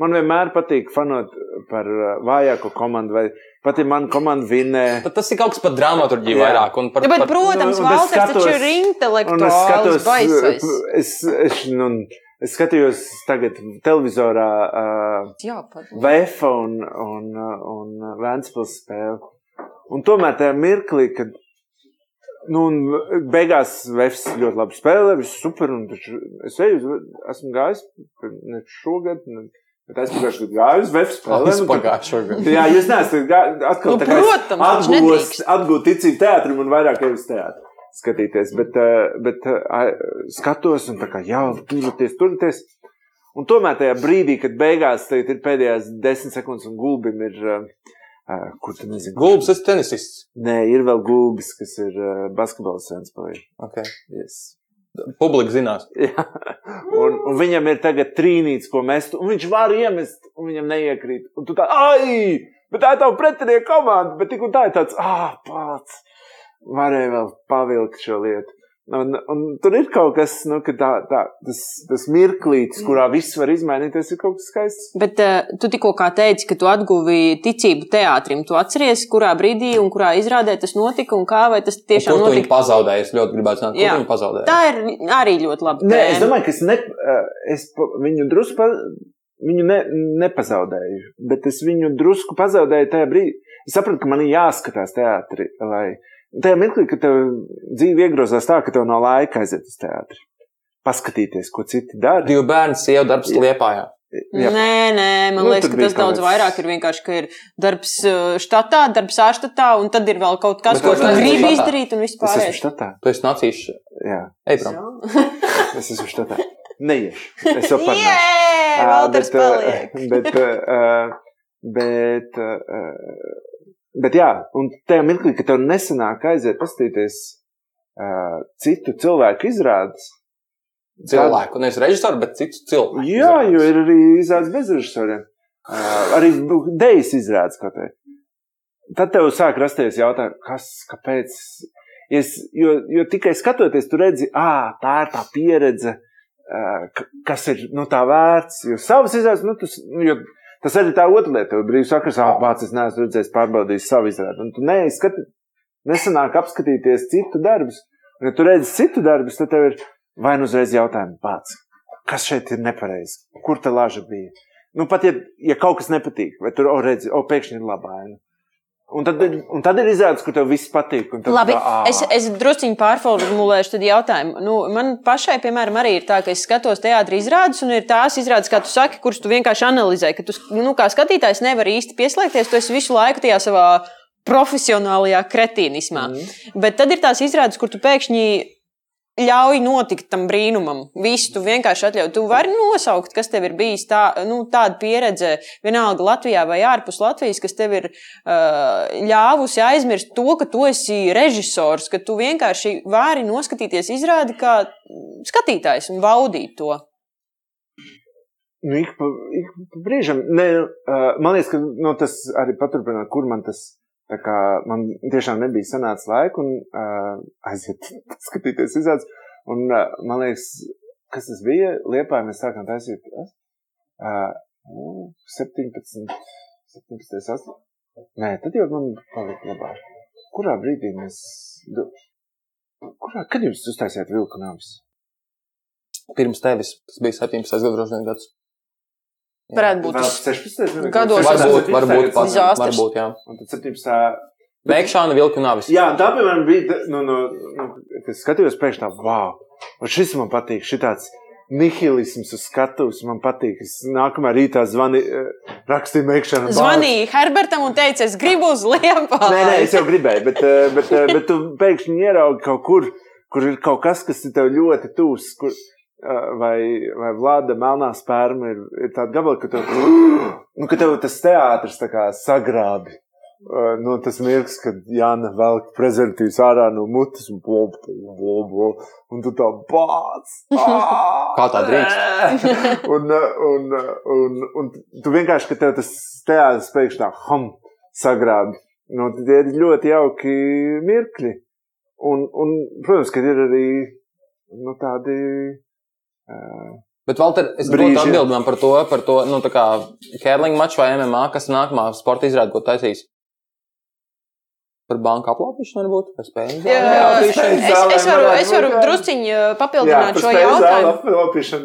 man vienmēr patīk fanot par eh, vājāko komandu, vai pat ja man komanda vinnē. Tad tas ir kaut kas par dramaturgiju vairāk. un Par, Ja, bet, par, protams, Nu, Valters taču skatos- ir Un es intelektuāls, skatos, baisais. es, es, nu, es skatījos tagad televizorā uh. Vēfa un, un, un Vēnspils spēli. Un tomēr tajā mirklī, kad nu, un beigās Vēfs ļoti labi spēlē, viss super, es eju, esmu gājis, ne šogad, ne, bet aizpagājušajā gadā gāju uz un tad- pagājušo gadu. Jā, jūs neesat atkal Nu, tā kā es protams, viņš atgūs, nedrīkst. atgūt ticību teātrim un vairāk jau uz teātru skatīties. Bet, eh, bet eh, skatos un tā kā jā, turieties, turieties. Un tomēr tajā brīdī, kad beigās ir pēdējās desmit sekundes un gulbim ir, eh, kur tu nezini? Gulbis, es tenisists. Nē, ir vēl gulbis, kas ir uh, basketbols sens palīdz. Okay. Yes. Publika zinās. Jā. Un, un viņam ir tagad trīnīts, ko mest, un viņš var iemest, un viņam neiekrīt. Un tu tā, ai, bet tā ir tava pretinieka komanda, bet tik un tā ir tāds, ah, pats. Varēja vēl pavilkt šo lietu. Un, un tur ir kaut kas, nu, ka tā, tā, tas, tas mirklītis, kurā viss var izmainīties, ir kaut kas skaists. Bet uh, tu tikko kā teici, ka tu atguvi ticību teātrim. Tu atceries, kurā brīdī un kurā izrādē tas notika un kā vai tas tiešām viņu notika? pazaudēji? Es ļoti gribētu zināt, kur Jā. viņu pazaudēji. Tā ir arī ļoti laba Nē, es domāju, ka es, ne, eh, es viņu drusku pa, viņu ne, nepazaudēju, bet es viņu drusku pazaudēju tajā brīdī. Es sapratu, ka man ir jāskatās teātrī, lai tajā mirklī, kad tev dzīve iegrozās tā, ka tev nav laika aiziet uz teātri. Paskatīties, ko citi dara. Divu bērnu sievu darbs Jā. liepājā. Jā. Nē, nē, man Nu, liekas, ka tas daudz kāds- vairāk ir vienkārši, ka ir darbs uh, štatā, darbs ārštatā, un tad ir vēl kaut kas, Bet ko tu gribi izdarīt, un Es esmu vispār. štatā. Tu esi nācījis. Jā, Ej, prom. es esmu štatā. Neiešu. Es jau parunāšu. Jē, Valters bet, ā, paliek. Bet, ā, bet, ā, bet, jā, un tajā mirklī, kad tev nesanāk aiziet paskatīties ā, citu cilvēku izrādes. Cilvēku. Nevis režisoru, bet citu cilvēku. Jā, jo ir arī izrādes bez režisoriem. Ā, Arī dejas izrādes kaut kā. Tad tev sāk rasties jautājums, kas, kāpēc. Es, jo, jo tikai skatoties, tu redzi, ah, tā ir tā pieredze, ka- kas ir nu, tā vērts. Jo savas izrādes, nu, tas, nu, jo, tas arī tā otra lieta. Tev brīvs sakars, pats es neesmu redzējis, pārbaudījis savu izrādi. Un tu neizskati, nesanāk apskatīties citu darbus. Un, ja tu redzi citu darbus, tad tev ir vai nu uzreiz jautājumi pats. Kas šeit ir nepareizi? Kur tā lāža bija? Nu, pat ja, ja kaut kas nepatīk, vai tur, o, redzi, o, pēkšņi ir labā aina. Un tad, un tad ir izrādes, kur tev viss patīk. Labi, tā, ā. es, es druskuļi pārformulēšu jautājumu. Nu, man pašai, piemēram, arī ir tā, ka es skatos teātris izrādes, un ir tās izrādes, kā tu saki, kuras tu vienkārši analizē. Ka tu, nu, kā skatītājs, nevar īsti pieslēgties, tu esi visu laiku tajā savā profesionālajā kretīnismā. Mm. Bet tad ir tās izrādes, kur tu pēkšņi ļauj notikt tam brīnumam. Visu tu vienkārši atļauj. Tu vari nosaukt, kas tev ir bijis tā, nu, tāda pieredze, vienalga Latvijā vai ārpus Latvijas, kas tev ir uh, ļāvusi aizmirst to, ka tu esi režisors, ka tu vienkārši vari noskatīties izrādi kā skatītājs un baudīt to. Nu, ik pa, ik pa brīžam, ne, uh, man liekas, ka nu, tas arī paturpināt, kur man tas. Tā Kā, man tiešām nebija sanācis laika un uh, aiziet, skatīties izrādes. Un uh, man liekas, kas tas bija? Liepā mēs sākām taisīt uh, nu, 17, 17, 8. Nē, tad jau man palika labāk. Kurā brīdī mēs. Kurā, kad jūs uztaisījāt vilku nāvis? Pirms tevis tas bija 17. gadu droši vien gads. Varētu būt Vēl tas 16. gados. Varbūt, varbūt, pat, varbūt, jā. Un tad 17. Bēgšana, vilku navis. Jā, tā piemēram bija, nu, nu, nu, kad skatījos pēkšņi tā, wow, un šis man patīk, šitāds nihilisms uz skatuves man patīk. Es nākamā rītā zvani, eh, rakstīju mēģinājumu. Zvanīja Herbertam un teica, es gribu uz liepa. Nē, nē, es jau gribēju, bet, eh, bet, eh, bet tu pēkšņi ieraugi kaut kur, kur ir kaut kas, kas ir tev ļoti tūs. Kur, Vai, vai Vlada melnā spērma ir, ir tāda gabala, ka tev, nu, ka tev tas teātris sagrābi. Uh, Nu, tas mirklis, kad Jāna velk prezentīvus ārā no mutes un blub, blub, un tu tā bāc. Kā tā drīkst? un, uh, un, uh, un, un tu vienkārši, ka tev tas teātris pēkšņi tā hum sagrābi. Nu, tie ir ļoti jauki mirkļi. Un, un, protams, ka ir arī nu, tādi. Uh, Bet, Valter, es Brīži. gribētu atbildēt par to, par to, nu, tā kā Kērlinga maču vai MMA, kas nākamā sporta izrāda, ko taisīs. Par banku aplaupīšanu varbūt, par spēļu Jā, zāli es, es varu, es varu jā. drusciņi papildināt šo jautājumu.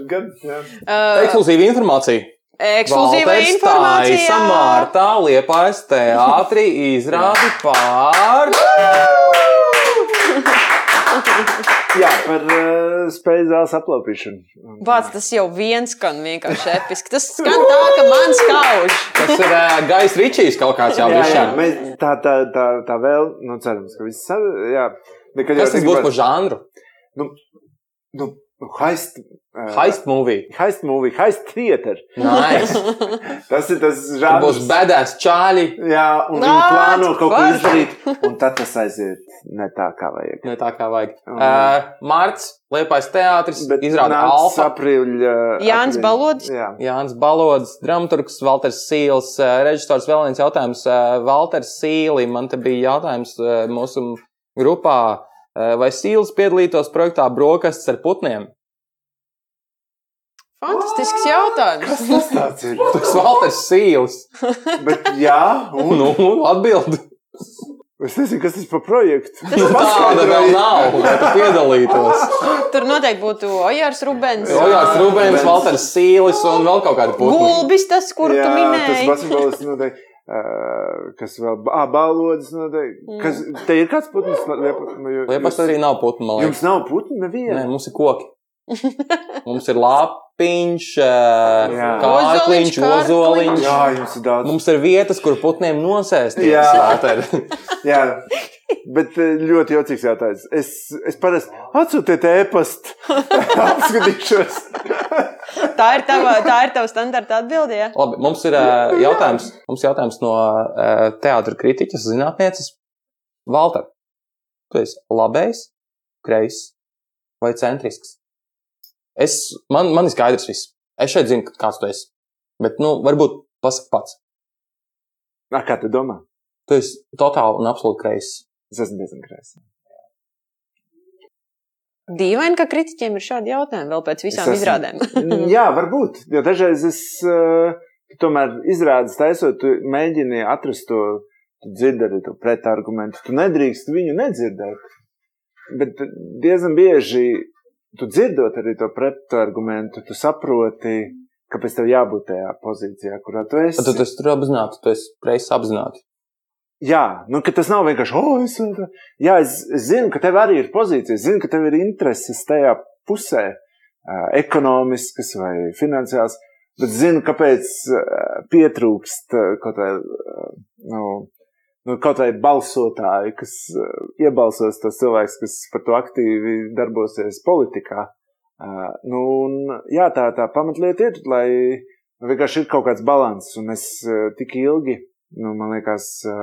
gan. Jā. Uh, Ekskluzīva informācija. Ekskluzīva Valters informācija. Taisa Mārtā Liepājas teātrī izrādi pār. jā, par uh, spēļu zāles aplaupīšanu. Vārds tas jau viens skan vienkārši episki. Tas skan tā, ka man skauž. Tas ir uh, Gais Ričijs kaut kāds jau mēs tā, tā, tā, tā vēl, nu, cerams, ka viss sav, jā. Nekad Kas tas būs par žanru? Nu, nu, heist. Uh, Heist movie. Heist movie, heist theater. Nice. Tas ir tas žanrs. būs bedēs čāļi. Jā, un viņi Nāc, plāno kaut ko izdarīt, un tad tas aiziet ne tā, kā vajag. Ne tā kā vajag. Mm. Uh, Mārts, Liepājas teātris, izrāda nāc Alfa. aprīļa. Jānis aprīļa- Balodis. Jā. Jānis Balods, dramaturgs Valters Sīls, eh, režisors vēl viens jautājums. eh, Valters Sīli, man te bija jautājums eh, mūsu grupā, eh, vai Sīls piedalītos projektā Brokastis ar putniem? Fantastisks jautājums. Kas tas tāds ir? Tas Valters Sīls. Bet jā, un Nu, atbildi. es nezinu, kas tas par projektu. Nu, tāda vēl nav, lai tu piedalītos. Tur noteikti būtu Ojārs Rubens. Ojārs Rubens, Valters Sīlis un vēl kaut kādi putni. Gulbis, tas, kur tu Jā, tas minēji. basketbols noteikti. Uh, kas vēl? Balodis noteikti. Mm. Kas, te ir kāds putns? Liepa, Liepājas arī nav liekas. Jums nav putnu Nē, neviena. mums ir koki. Mums ir lapiņš, Jā. kārkliņš, Ozoliņš. Jā, jums ir daudz. Mums ir vietas, kur putniem nosēsties. Jā. Valter. Jā, bet eh, ļoti jocīgs jautājums. Es, es parasti atsūtiet e-pastu, apskatīšos. Tā ir tava, tā ir tava standarta atbilde. Ja? Labi, mums ir eh, jautājums, mums jautājums no eh, teātra kritiķas, zinātnieces. Valter, tu esi labējs, kreis vai centrisks? Es, man, man ir skaidrs viss. Es šeit zinu, kāds tu esi. Bet, nu, varbūt pasaki pats. Nā, kā tu domā? Tu esi totāli un absolūti kreis. Es esmu diezgan kreiss. Dīvaini, ka kritiķiem ir šādi jautājumi vēl pēc visām Es esmu- izrādēm. Mm, Jā, varbūt. Jo dažreiz es uh, tomēr izrādes taisot, tu mēģini atrast to, tu dzirdi arī to pretargumentu. Tu nedrīkst viņu nedzirdēt. Bet diezgan bieži tu dzirdot arī to pretargumentu, tu saproti, kāpēc tev jābūt tajā pozīcijā, kurā tu esi. Tad tu esi tur apzināti, tu esi kreis apzināti. Jā, nu, tas nav vienkārši, oh, es, jā, es, es zinu, ka tev arī ir pozīcija, es zinu, ka tev ir intereses tajā pusē, ekonomiskas vai finansiāls, bet zinu, kāpēc pietrūkst kaut vai, nu, nu, kaut vai balsotāji, kas iebalsos tos cilvēkus, kas par to aktīvi darbosies politikā. Nu, un, jā, tā, tā pamatlieta ir, lai vienkārši ir kaut kāds balans, un es tik ilgi, nu, man liekas, ā,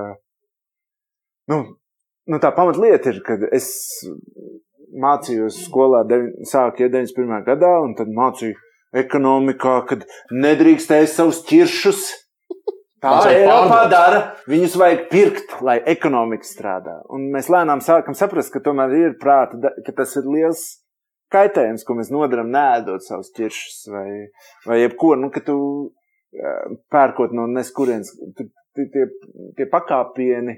nu, nu, tā pamatlieta ir, kad es mācījos skolā, sāku iet 91. gadā, un tad mācīju ekonomikā, kad nedrīkst ēst savus ķiršus. Tā Eiropā dara. Viņus vajag pirkt, lai ekonomika strādā. Un mēs lēnām sākam saprast, ka tomēr ir prāta, ka tas ir liels kaitējums, ko mēs nodaram, nēdot savus ķiršus vai, vai jebko, nu, ka tu pērkot no neskurienes, tu- tie, tie pakāpieni,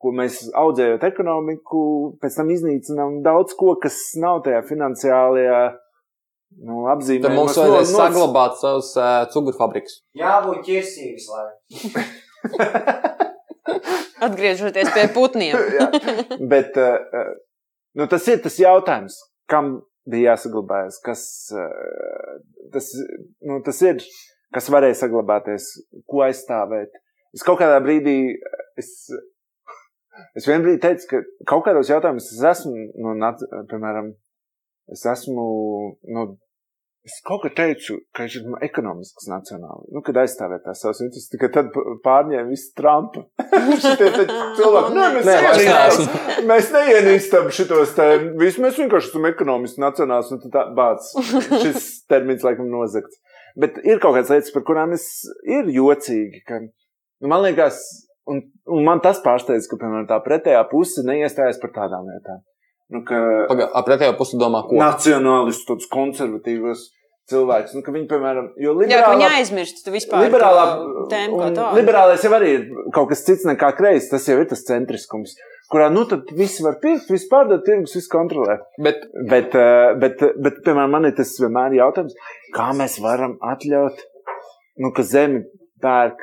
ko mēs audzējot ekonomiku, pēc tam iznīcinām daudz ko, kas nav tajā finansiālajā nu, apzīmē. Tad mums vajadzēs saglabāt savus uh, cukuru fabrikus. Jābūt ķirsī visu laiku. Atgriežoties pie putniem. Jā. Bet uh, nu, tas ir tas jautājums, kam bija jāsaglabājas, kas, uh, tas, nu, tas ir, kas varēja saglabāties, ko aizstāvēt. Es kaut kādā brīdī, es, es vienā brīdī teicu, ka kaut kādos jautājumos es esmu, nu, nac- piemēram, es esmu, nu, Es kaut kā teicu, ka viņš ir ekonomisks nacionāli. Nu, kad aizstāvēt tās savas intereses, tikai tad pārņēma visu Trumpu. Šitie cilvēki, nē, mēs, Nē, neienīstam, mēs neienīstam šitos te, visu, mēs vienkārši esam ekonomiski nacionāls, un tad tā, bāc, šis termins laikam nozagts. Bet ir kaut kādas lietas, par kurām es ir jocīgi, ka, nu, man liekas, un, un man tas pārsteidz, ka, piemēram, tā pretējā puse neiestājas par tādām lietām. Nu, ka, Pagaidām, pretējo pusi domā, ko? nacionālistu, tādus konservatīvos cilvēkus. Nu, ka viņi, piemēram, jo Jā, liberālā, viņi aizmirst vispār liberālā, tēmu kā tādu. liberālais jau arī ir kaut kas cits nekā kreis. Tas jau ir tas centriskums, kurā, nu, tad visi var pirkt, visi pārdot, tirgus, visi kontrolē. Bet Bet, eh, bet, bet, piemēram, man ir tas vienmēr jautājums, kā mēs varam atļaut, nu, ka zemi pērk,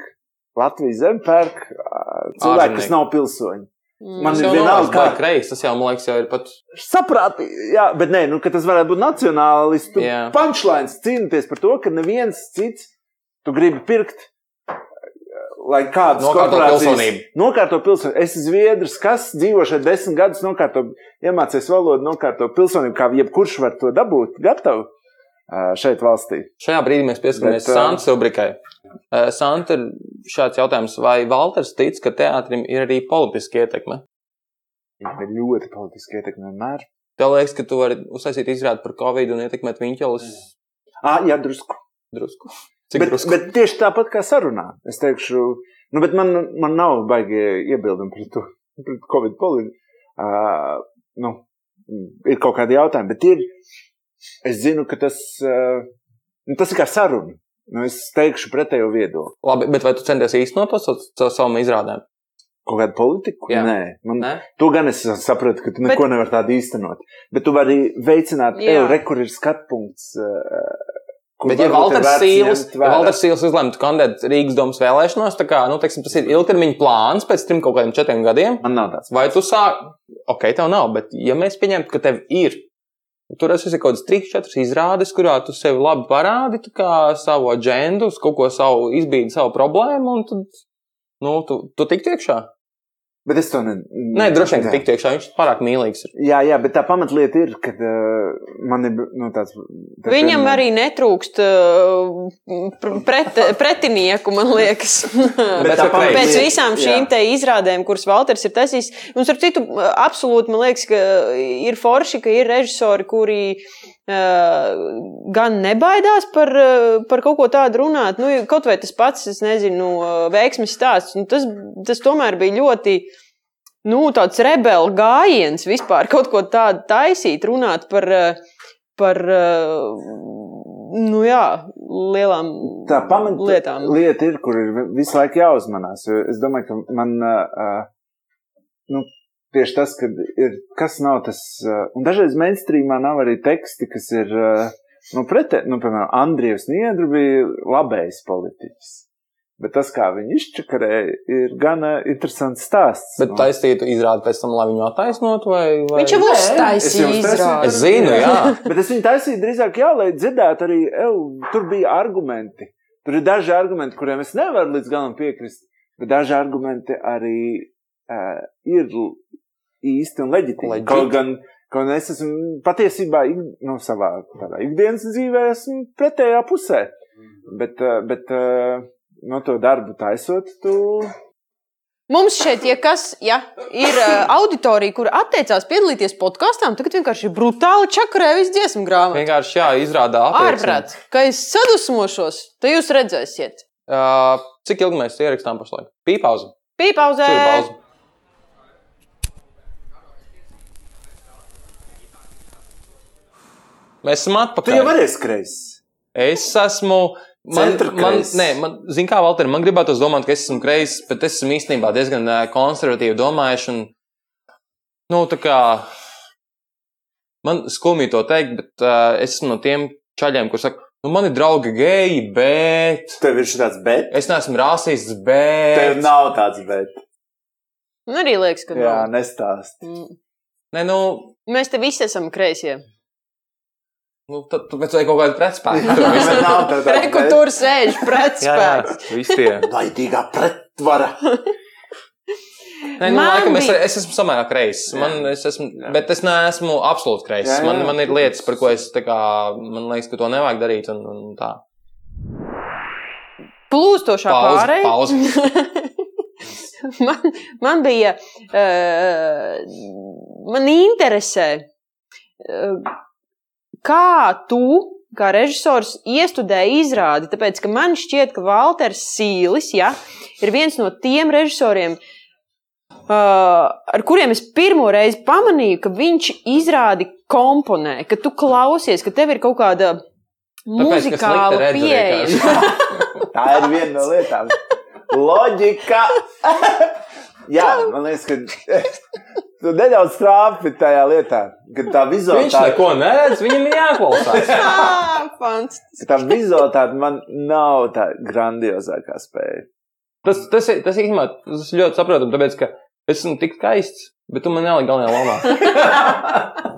Latvijas zemi pērk cilvēki, kas nav pilsoņi. Mm. Man ir vienalga, kā- kreis. Tas jau, man liekas, jau ir pat. Saprātīgi, jā, bet nē, nu, ka tas varētu būt nacionālistu punchlines cīnīties par to, ka neviens cits tu gribi pirkt. Lai kādas Nokārto korporācijas- pilsonību. Nokārto pilsonību. Es esmu zviedrs, kas dzīvo šeit desmit gadus, nokārto, iemācījies valodu, nokārto pilsonību, kā jebkurš var to dabūt, gatavu šeit valstī. Šajā brīdī mēs pieskaramies Santas rubrikai. Santa, ir šāds jautājums, vai Valters tic, ka teātrim ir arī politiska ietekme? Viņam ir ļoti politiski ietekme vienmēr. Tev liekas, ka tu vari uztaisīt izrādi par Covid un ietekmēt viņķelus Ah, jā, drusku. drusku. Cik Bet, drusku? bet tieši tāpat kā sarunā. Es teikšu, nu, bet man, man nav baigi iebildumi pret to, pret Covid politiku. Uh, nu, ir kaut kādi jautājumi, bet ir, es zinu, ka tas, uh, nu, tas ir kā saruna. Nu, es teikšu pretējo viedokli. Labi, bet vai tu centies īstenot to savu savam izrādēm? Kaut kādu politiku? Jā. Nē, man, Nē? to gan es sapratu, ka tu neko Bet- nevari tādu īstenot. Bet tu vari veicināt, ej, re, kur ir skatpunkts. Uh, kur Bet, ja Valters Sīls, ja. Valters Sīls izlemtu kandidēt Rīgas domas vēlēšanās, tā kā, nu, teiksim, tas ir ilgtermiņa plāns pēc trim kaut kādiem četriem gadiem, Man nav tāds. vai tu sāk, ok, tev nav, bet ja mēs pieņemtu, ka tev ir, tur es esmu kaut kāds trīs, četras izrādes, kurā tu sevi labi parādi, savu aģendu, uz kaut ko savu izbīdi savu problēmu, un tad, nu, tu, tu tik tiekšā. Bet es to ne... Nē, droši vien, ka tik tiekšā, viņš pārāk mīlīgs ir. Jā, jā, bet tā pamatlieta ir, ka uh, man ir nu, tāds. tā Viņam vienmēr- arī netrūkst uh, pr- pret, pretinieku, man liekas. Bet tā pamatlieta- Pēc visām šīm jā. te izrādēm, kuras Valters ir taisījis, mums ar citu absolūti, man liekas, ka ir forši, ka ir režisori, kuri gan nebaidās par, par kaut ko tādu runāt. Nu, kaut vai tas pats, es nezinu, veiksmes stāsts. Nu, tas, tas tomēr bija ļoti. Nu, tāds rebelu gājiens vispār kaut ko tādu taisīt, runāt par, par nu jā, lielām Tā lietām. lieta ir, kur ir visu laiku jāuzmanās. Es domāju, ka man uh, nu, tieši tas, ka ir kas nav tas, uh, un dažreiz mainstreamā nav arī teksti, kas ir. Uh, Nu, pretē, nu, piemēram, Andrievs Niedru bija labējs politiķis. Bet tas, kā viņi izčakarēja, ir gan interesants stāsts. Bet Nu, taisītu izrādi pēc tam, lai viņu attaisnotu, vai, vai... Viņš jau uztaisīja izrādi. Es zinu, jā. Bet es viņu taisīju drīzāk, jā, lai dzirdētu arī, ev, tur bija argumenti. Tur ir daži argumenti, kuriem es nevaru līdz galam piekrist, bet daži argumenti arī uh, ir īsti un leģitīvi. Legit. Kaut gan, kaut gan es esmu patiesībā nu, savā tādā ikdienas dzīvē, esmu pretējā pusē. Bet, uh, bet uh, no to darbu taisot, tu. Mums šeit, ja kas ja, ir uh, auditorija, kur atteicās piedalīties podkāstā, tagad vienkārši brutāli čakarē visu dziesmu grāmatu. Vienkārši jā, izrādā. Ārprāts, ka es sadusmošos, tad jūs redzēsiet. Uh, cik ilgi mēs ierakstām pašlaik? Pīpauze. Pīpauzē! Cik ir pauze? Mēs esam Tu atpakaļ. jau varēsi kreis. Es esmu. Man, man, nē, man, zin kā, Valter, man gribētu domāt, ka es esmu kreis, bet es esmu īstenībā diezgan konservatīvi domājuši. Un, nu, tā kā man skumji to teikt, bet uh, es esmu no tiem čaļiem, kuriem saka, nu, man ir draugi geji, bet Tev ir šis tāds, bet es neesmu rasists, tev bet. nav tāds, bet. Man arī liekas, ka Jā, nestāst. Mm. Nē, nu, Mēs te visi esam kreisie. Nu tad tu vajag kaut kādu pretspēku. Bet nav tā tā- Reku tur sēž pretspēks. visi tie. Baidīgā pretvara. Nē, nu, Man laikam, es, es esmu samērā kreiss. Man, es esmu, Jā. bet es neesmu absolūti kreiss. Jā, jā, Man, man ir lietas, par ko es tā kā, man liekas, ka to nevajag darīt. Un, un tā. Plūstošā Pauze, pārēja. pauze. man, man bija, uh, man interesē, uh, kā tu, kā režisors, iestudēji izrādi. Tāpēc, ka man šķiet, ka Walters Sīlis ja, ir viens no tiem režisoriem, Uh, ar kuriem es pirmo reizi pamanīju, ka viņš izrādi komponē, ka tu klausies, ka tev ir kaut kāda Tāpēc, muzikāla pieeja. Tā ir viena no lietām. Loģika. Jā, man liekas, ka tu nedaudz trāpi tajā lietā, ka tā Viņš vizualitāte, neko neredz, viņam ir jāklausās. Ah, fantastiski. tā vizualitāte man nav tā grandiozākā spēja. Tas, tas, ir, tas, ir, īstenībā- tas ir ļoti saprotami, tāpēc, ka es esmu tik skaists, bet tu man neliki galvenajā lomā.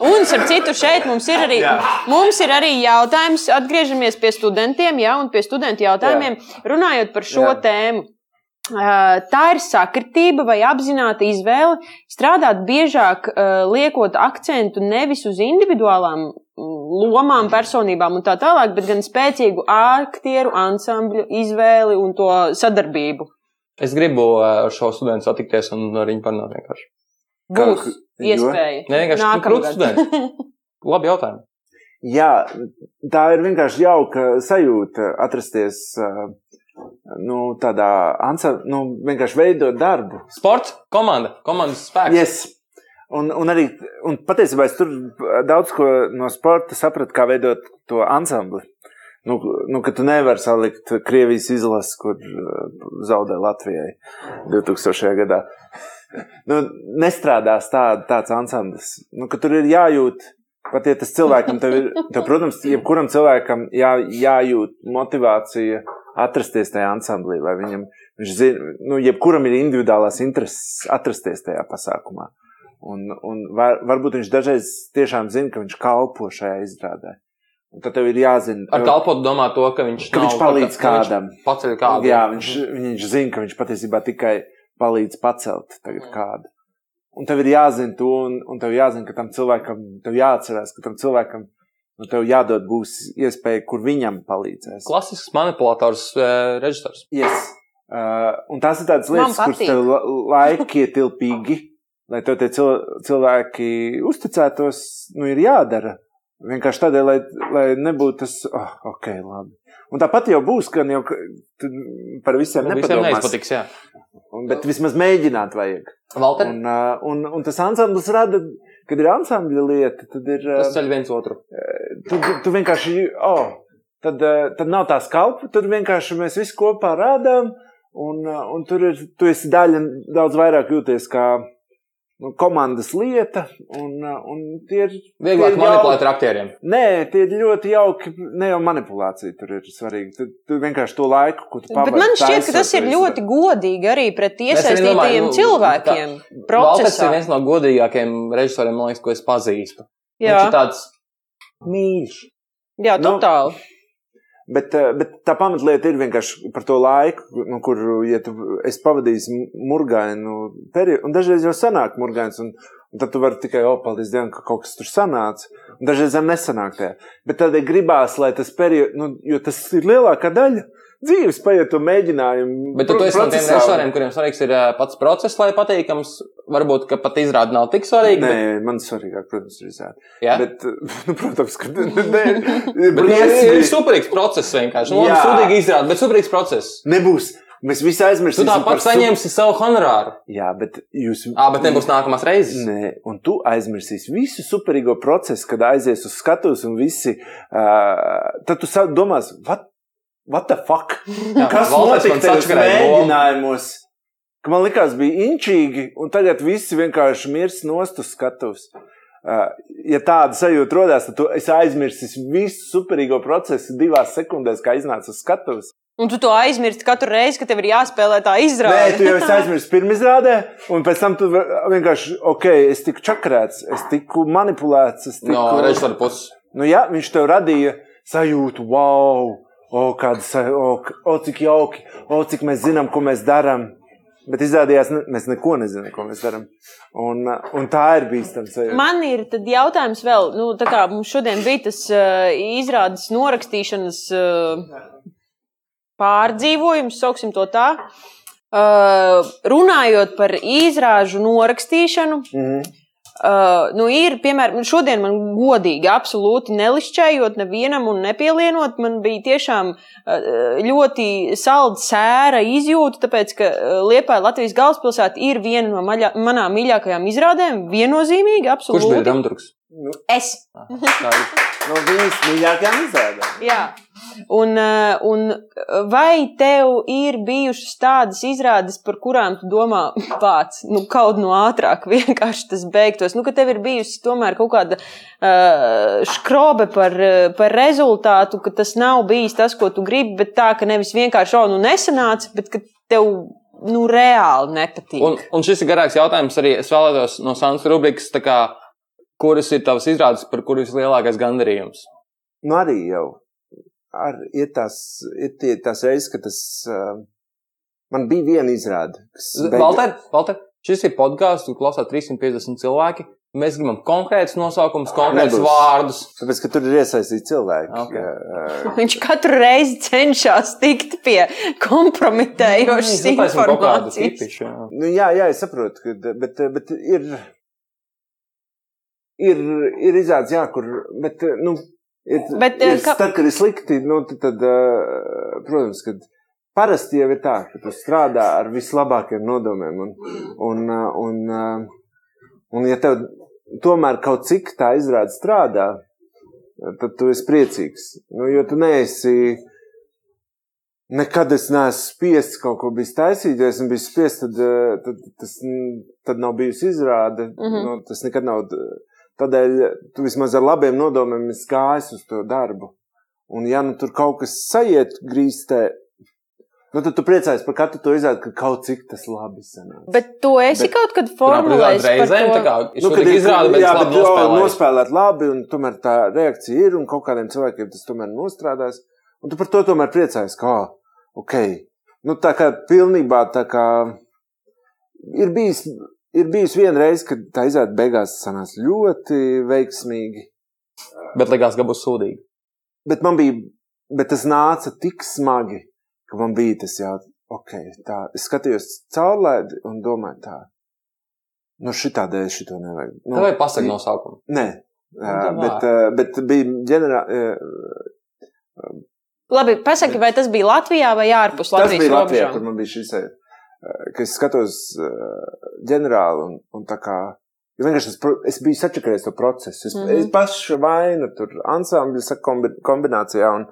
Un, starp citu, šeit mums ir arī, Jā. mums ir arī jautājums. Atgriežamies pie studentiem, jā, un pie studentu jautājumiem, runājot par šo Jā. tēmu. Tā ir sakritība vai apzināta izvēle strādāt biežāk, liekot akcentu nevis uz individuālām lomām, personībām un tā tālāk, bet gan spēcīgu aktieru ansambļu izvēli un to sadarbību. Es gribu ar šo studentu satikties un ar viņu parunāt vienkārši. Būs Kā- iespēja. Nē, vienkārši tu krūts students. Labi jautājumi. Jā, tā ir vienkārši jauka sajūta atrasties uh, nu, tādā ansambļā, nu, vienkārši veidot darbu. Sports, komanda, komandas spēks. Yes. Un, un arī un patiesībā es tur daudz ko no sporta sapratu, kā veidot to ansambli. Nu, nu, ka tu nevari salikt Krievijas izlasi, kur uh, zaudē Latvijai 2000. gadā. Nu, nestrādās tā, tāds ansamblis. Nu, tur ir jājūt, pat ja tas cilvēkam, tev ir, tev, protams, jebkuram cilvēkam jā, jājūt motivācija atrasties tajā ansamblī, vai viņam, viņš zina, nu, jebkuram ir individuālās intereses atrasties tajā pasākumā. Un, un var, varbūt viņš dažreiz tiešām zina, ka viņš kalpo šajā izrādē. Un tad tev ir jāzina, Ar kalpotu domā to, ka viņš, ka nav viņš palīdz ka viņš kādam. Paceļ kādu. Jā, viņš, viņš zina, ka viņš patiesībā tikai palīdz pacelt tagad Mm. kādu. Un tev ir jāzina to, un, un tev jāzina, ka tam cilvēkam, tev jāatcerās, ka tam cilvēkam, nu, tev jādod būs iespēja, kur viņam palīdzēs. Klasisks manipulators, uh, režisors. Yes. Uh, un tās ir tādas lietas, kuras tev la- laiki ietilpīgi, lai tev tie cil cilvēki uzticētos, nu, ir jādara. Vienkārši tādēļ, lai, lai nebūtu tas, oh, ok, labi. Un tāpat jau būs, ka jau par visiem Nu, Visiem nepadomās. neizpatiks, jā. Un- Bet vismaz mēģināt vajag. Valter, Un, uh, un, un tas ansamblis rada, kad ir ansambļa lieta, tad ir. uh, tas ceļ viens otru. tu, tu, tu vienkārši, oh, tad, eh, tad nav tā skalpa, tur vienkārši mēs visi kopā rādām, un, eh, un tur ir, tu esi daļa daudz vairāk jūties kā nu, komandas lieta, un, eh, un tie ir. Vieglāk tie ir manipulēt ar aktieriem. Nē, tie ir ļoti jauki, ne jau manipulācija tur ir svarīga. Tu, tu vienkārši to laiku, ko tu Bet pavadi. man šķiet, ka tas ir to ļoti godīgi arī pret iesaistītajiem nu, cilvēkiem. Valters ir viens no godīgākajiem režisoriem, man liekas, ko es pazīstu. Viņš Jā, ir tāds mīļš. jā Nu, totāli. Bet, eh, bet tā pamatlieta ir vienkārši par to laiku, nu, kur ja tu esi pavadījis murgainu periodu. Un dažreiz jau sanāk murgains, un, un tad tu vari tikai opaldies Dievam, ka kaut kas tur sanāca. Un dažreiz arī nesanāk tajā. Bet tādēļ gribās, lai tas periods, nu, jo tas ir lielākā daļa dzīves, paiet to mēģinājumu. Bet tu, tu esi no tiem režisoriem, kuriem svarīgs ir pats process, lai patīkams. Varbūt, ka pat izrāda nav tik svarīga. Nē, man svarīgāk, protams, ir izrādīt. Jā? Bet, nu, protams, ka nē, Bet ir, superīgs process vienkārši. Nu, labi, Jā. sūdīgi izrāda, bet superīgs process. nebūs. Mēs visi Tu aizmirsīsim. tāpat par su- saņemsi savu honorāru. Jā, bet jūs. Ā, bet nebūs nākamās reizes. Nē, un tu aizmirsīsi visu superīgo procesu, kad aizies uz skatuves un visi. Uh, tad tu domās, what, what the fuck? Jā, Kas notika man tajos mēģinājumos? Ka man likās, bija inčīgi, un tagad visi vienkārši mirs nost uz skatuves. Ja tāda sajūta radās, tad tu esi aizmirsis visu superīgo procesu divās sekundēs, kā iznāca uz skatuves. Un tu to aizmirsti katru reizi, kad tev ir jāspēlē tā Nē, tu izrāde. jau esi aizmirsis pirmizrādē, un pēc tam tu vienkārši, ok, es tiku čakarēts, es tiku manipulēts. Es tiku, No režisora puses. Nu, jā, viņš tev radīja sajūtu, wow, o, kāda, sa- o, o, cik jauki, o, cik mēs zinām, ko mēs darām. Bet izrādījās, ne, mēs neko nezinām, ko mēs darām. Un, un tā ir bīstama sajūta. Man ir jautājums vēl, nu, tā kā mums šodien bija tas uh, izrādes norakstīšanas uh, pārdzīvojums, sauksim to tā. Uh, runājot par izrāžu norakstīšanu, Mm -hmm. Uh, nu ir, piemēram, šodien man godīgi, absolūti nelišķējot nevienam un nepielienot, man bija tiešām uh, ļoti salda sēra izjūta, tāpēc, ka uh, Liepāja Latvijas galvaspilsēta ir viena no maļā, manām mīļākajām izrādēm, viennozīmīgi, Kurš bija absolūti. Dramaturgs? Es. Tā ir. No viņas mīļākajām izrādēm. Jā. Un, uh, un vai tev ir bijušas tādas izrādes, par kurām tu domā, pats, nu, kaut no ātrāk vienkārši tas beigtos? Nu, ka tev ir bijusi tomēr kaut kāda uh, skrobe par, par rezultātu, ka tas nav bijis tas, ko tu gribi, bet tā, ka nevis vienkārši, oh, nu, nesanāca, bet ka tev, nu, reāli nepatīk. Un, un šis ir garāks jautājums arī. Es vēlētos no Sānas rubrikas, tā kā, kuras ir tavas izrādes, par kuru ir lielākais gandarījums. Nu, arī jau. Ar, ir tās, ir tie, tās reizes, kad tas. Uh, man bija viena izrāde, Valter, Valter, šis ir podkāsts, un klausās 350 cilvēki. Mēs gribam konkrētus nosaukumus, konkrētus Nebūs. vārdus. Tāpēc, ka tur ir iesaistīti cilvēki. Ok. Uh, Viņš katru reizi cenšas tikt pie kompromitējošas kādu informācijas. tipišu, jā. Nu, jā, jā, es saprotu, ka, bet, bet ir, ir, ir izrādes, jā, kur. Bet, nu, ir, Bet, ir, eh, ka- tad, kad ir slikti, nu, tad, tad eh, protams, kad parasti jau ir tā, ka tu strādā ar vislabākajiem nodomiem. Un, un, eh, un, eh, un ja tev tomēr kaut cik tā izrāde strādā, tad tu esi priecīgs. Nu, jo tu neesi. Nekad es neesmu spiests kaut ko taisīt. Ja esmu bijis spiests, tad, eh, tad, tas, tad nav bijusi izrāde. Mm. -hmm. nu, tas nekad nav. Tādēļ tu vismaz ar labiem nodomiem esi gājis uz to darbu. Un, ja nu tur kaut kas sajiet grīstē, nu, tad tu priecājies par katru to izrādi, ka kaut cik tas labi sanāca. Bet tu esi Bet- kaut kad formulējis reizēm, tā par to. kā es Nu, kad ir izrādu, bet jā, bet, nospēlēju. nospēlēt labi, un tomēr tā reakcija ir, un kaut kādiem cilvēkiem tas tomēr nostrādās. Un tu par to tomēr priecājies, ka, ah, ok, nu tā kā pilnībā tā kā ir bijis, ir bijis viena reize, kad tā izrāda beigās sanāca ļoti veiksmīgi, Bet likās, ka būs sūdīgi. bet man bija, bet tas nāca tik smagi, ka man bija tas jautājums, ok, tā, es skatījos caurlaidi un domāju tā, nu šitā dēļ šito nevajag. Nu, Nu, Vai pasaka nosaukumu? Nē, Jā, Nu, bet, bet bija ģenerāli. Labi, pasaki, vai tas bija Latvijā vai ārpus Tas Latvijas bija Latvijā, kur robežām? man bija šis sajūta. Ka es skatos eh, ģenerāli un, un tā kā. jo Vienkārši es, pro- es biju sačakarējis to procesu. Es, mm. -hmm. es pašu vainu tur kombi, kombinācijā, un,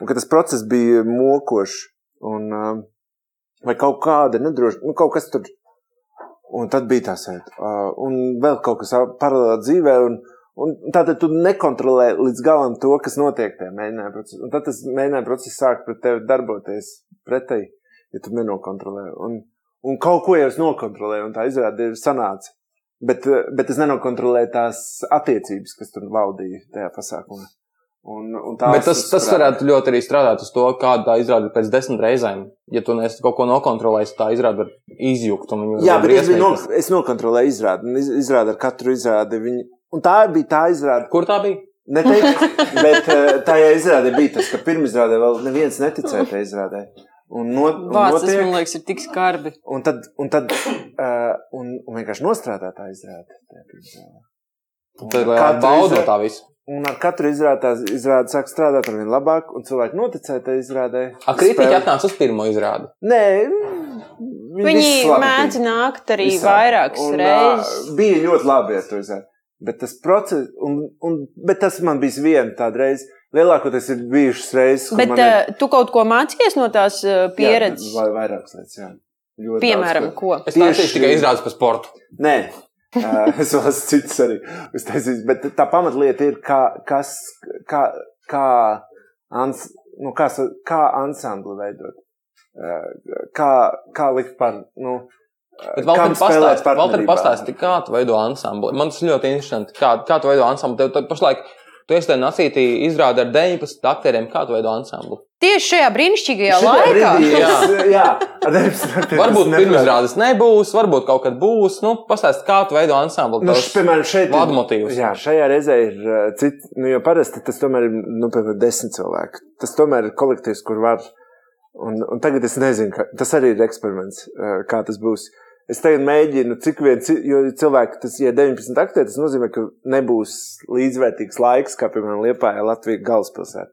un ka tas process bija mokošs. Un, eh, vai kaut kāda nedroša, nu kaut kas tur. Un tad bija tā sajūta. Uh, un vēl kaut kas paralēli dzīvē. Un, un tātad tu nekontrolē līdz galam to, kas notiek tajā mēģinājuma procesā. Un tad tas mēģinājuma process sāk pret tevi darboties pretēji, ja tu nenokontrolē. Un, un kaut ko jau es nokontrolēju, un tā izrāda ir sanāca. Bet, eh, bet es nenokontrolēju tās attiecības, kas tur valdīja tajā pasākumā. Un, un tas, tas strādā. varētu ļoti arī strādāt uz to, kāda tā izrāda pēc desmit reizēm. Ja tu neesi kaut ko nokontrolējis, tā izrāda var izjukt. Jā, bet es, no, es nokontrolēju izrādi. iz- Izrādi ar katru izrādi. Viņi, un tā bija tā izrāde. Kur tā bija? Neteiktu, bet eh, tajā izrādē bija tas, ka pirmizrādē vēl neviens neticēja tajā izrādē. Un, no, tas notiek, man liekas, ir tik skarbi. un tad, un tad uh, un, un vienkārši nostrādā tā. Un Tad lai katru baudo izrā- tā visu. Un ar katru izrādi tā izrāde sāk strādāt ar vien labāk, un cilvēki noticēja tajā izrādē. A, kritiķi atnāca uz pirmo izrādi. Nē, Viņi mēdz nākt arī vairākas un, reizes. Bija ļoti labi ar to izrādi. Bet tas process, un, un, bet tas man bija viena tāda reize. Lielākoties ir bijušas reizes, kur Bet ir, uh, tu kaut ko mācījies no tās uh, pieredzes? Jā, vai vairākas lietas, jā. Ļoti Piemēram, daudz, ko? Es Tieši- tikai izrādes par sportu. Nē, es vēl esmu cits arī. uztaisījis, Bet tā pamatlieta ir, kā, kas, kā, kā Ants nu, kā, kā ansambli veidot. Kā, kā likt par, nu, Bet pastāsti, Valter partnerībā? pastāsti, kā tu veido ansambli. Man tas ļoti interesanti. Kā, kā tu veido ansambli? Tev tad pašlaik, tu esi tajā nacītī izrādi ar 19 aktieriem, kā tu veido ansambli. Tieši šajā brīnišķīgajā Šajā laikā. brīdī Jā. Jā, ar 19 aktieriem Varbūt pirmizrādes nebūs, varbūt kaut kad būs. Nu, pastāsti, kā tu veido ansambli. Nu, Tavs š- piemēram, šeit ir- vadmotīvs. Jā, šajā reizē ir uh, cits, nu, jo parasti tas tomēr ir, nu, piemēram, desmit cilvēki. Tas tomēr ir kolektīvs, kur var. Un, un tagad es nezinu, ka, tas arī ir eksperiments, uh, kā tas būs. Es tagad mēģinu, cik vien, jo cilvēki, tas, ja 19 aktieri, tas nozīmē, ka nebūs līdzvērtīgs laiks, kā, piemēram, Liepājā Latvijas galvaspilsētā.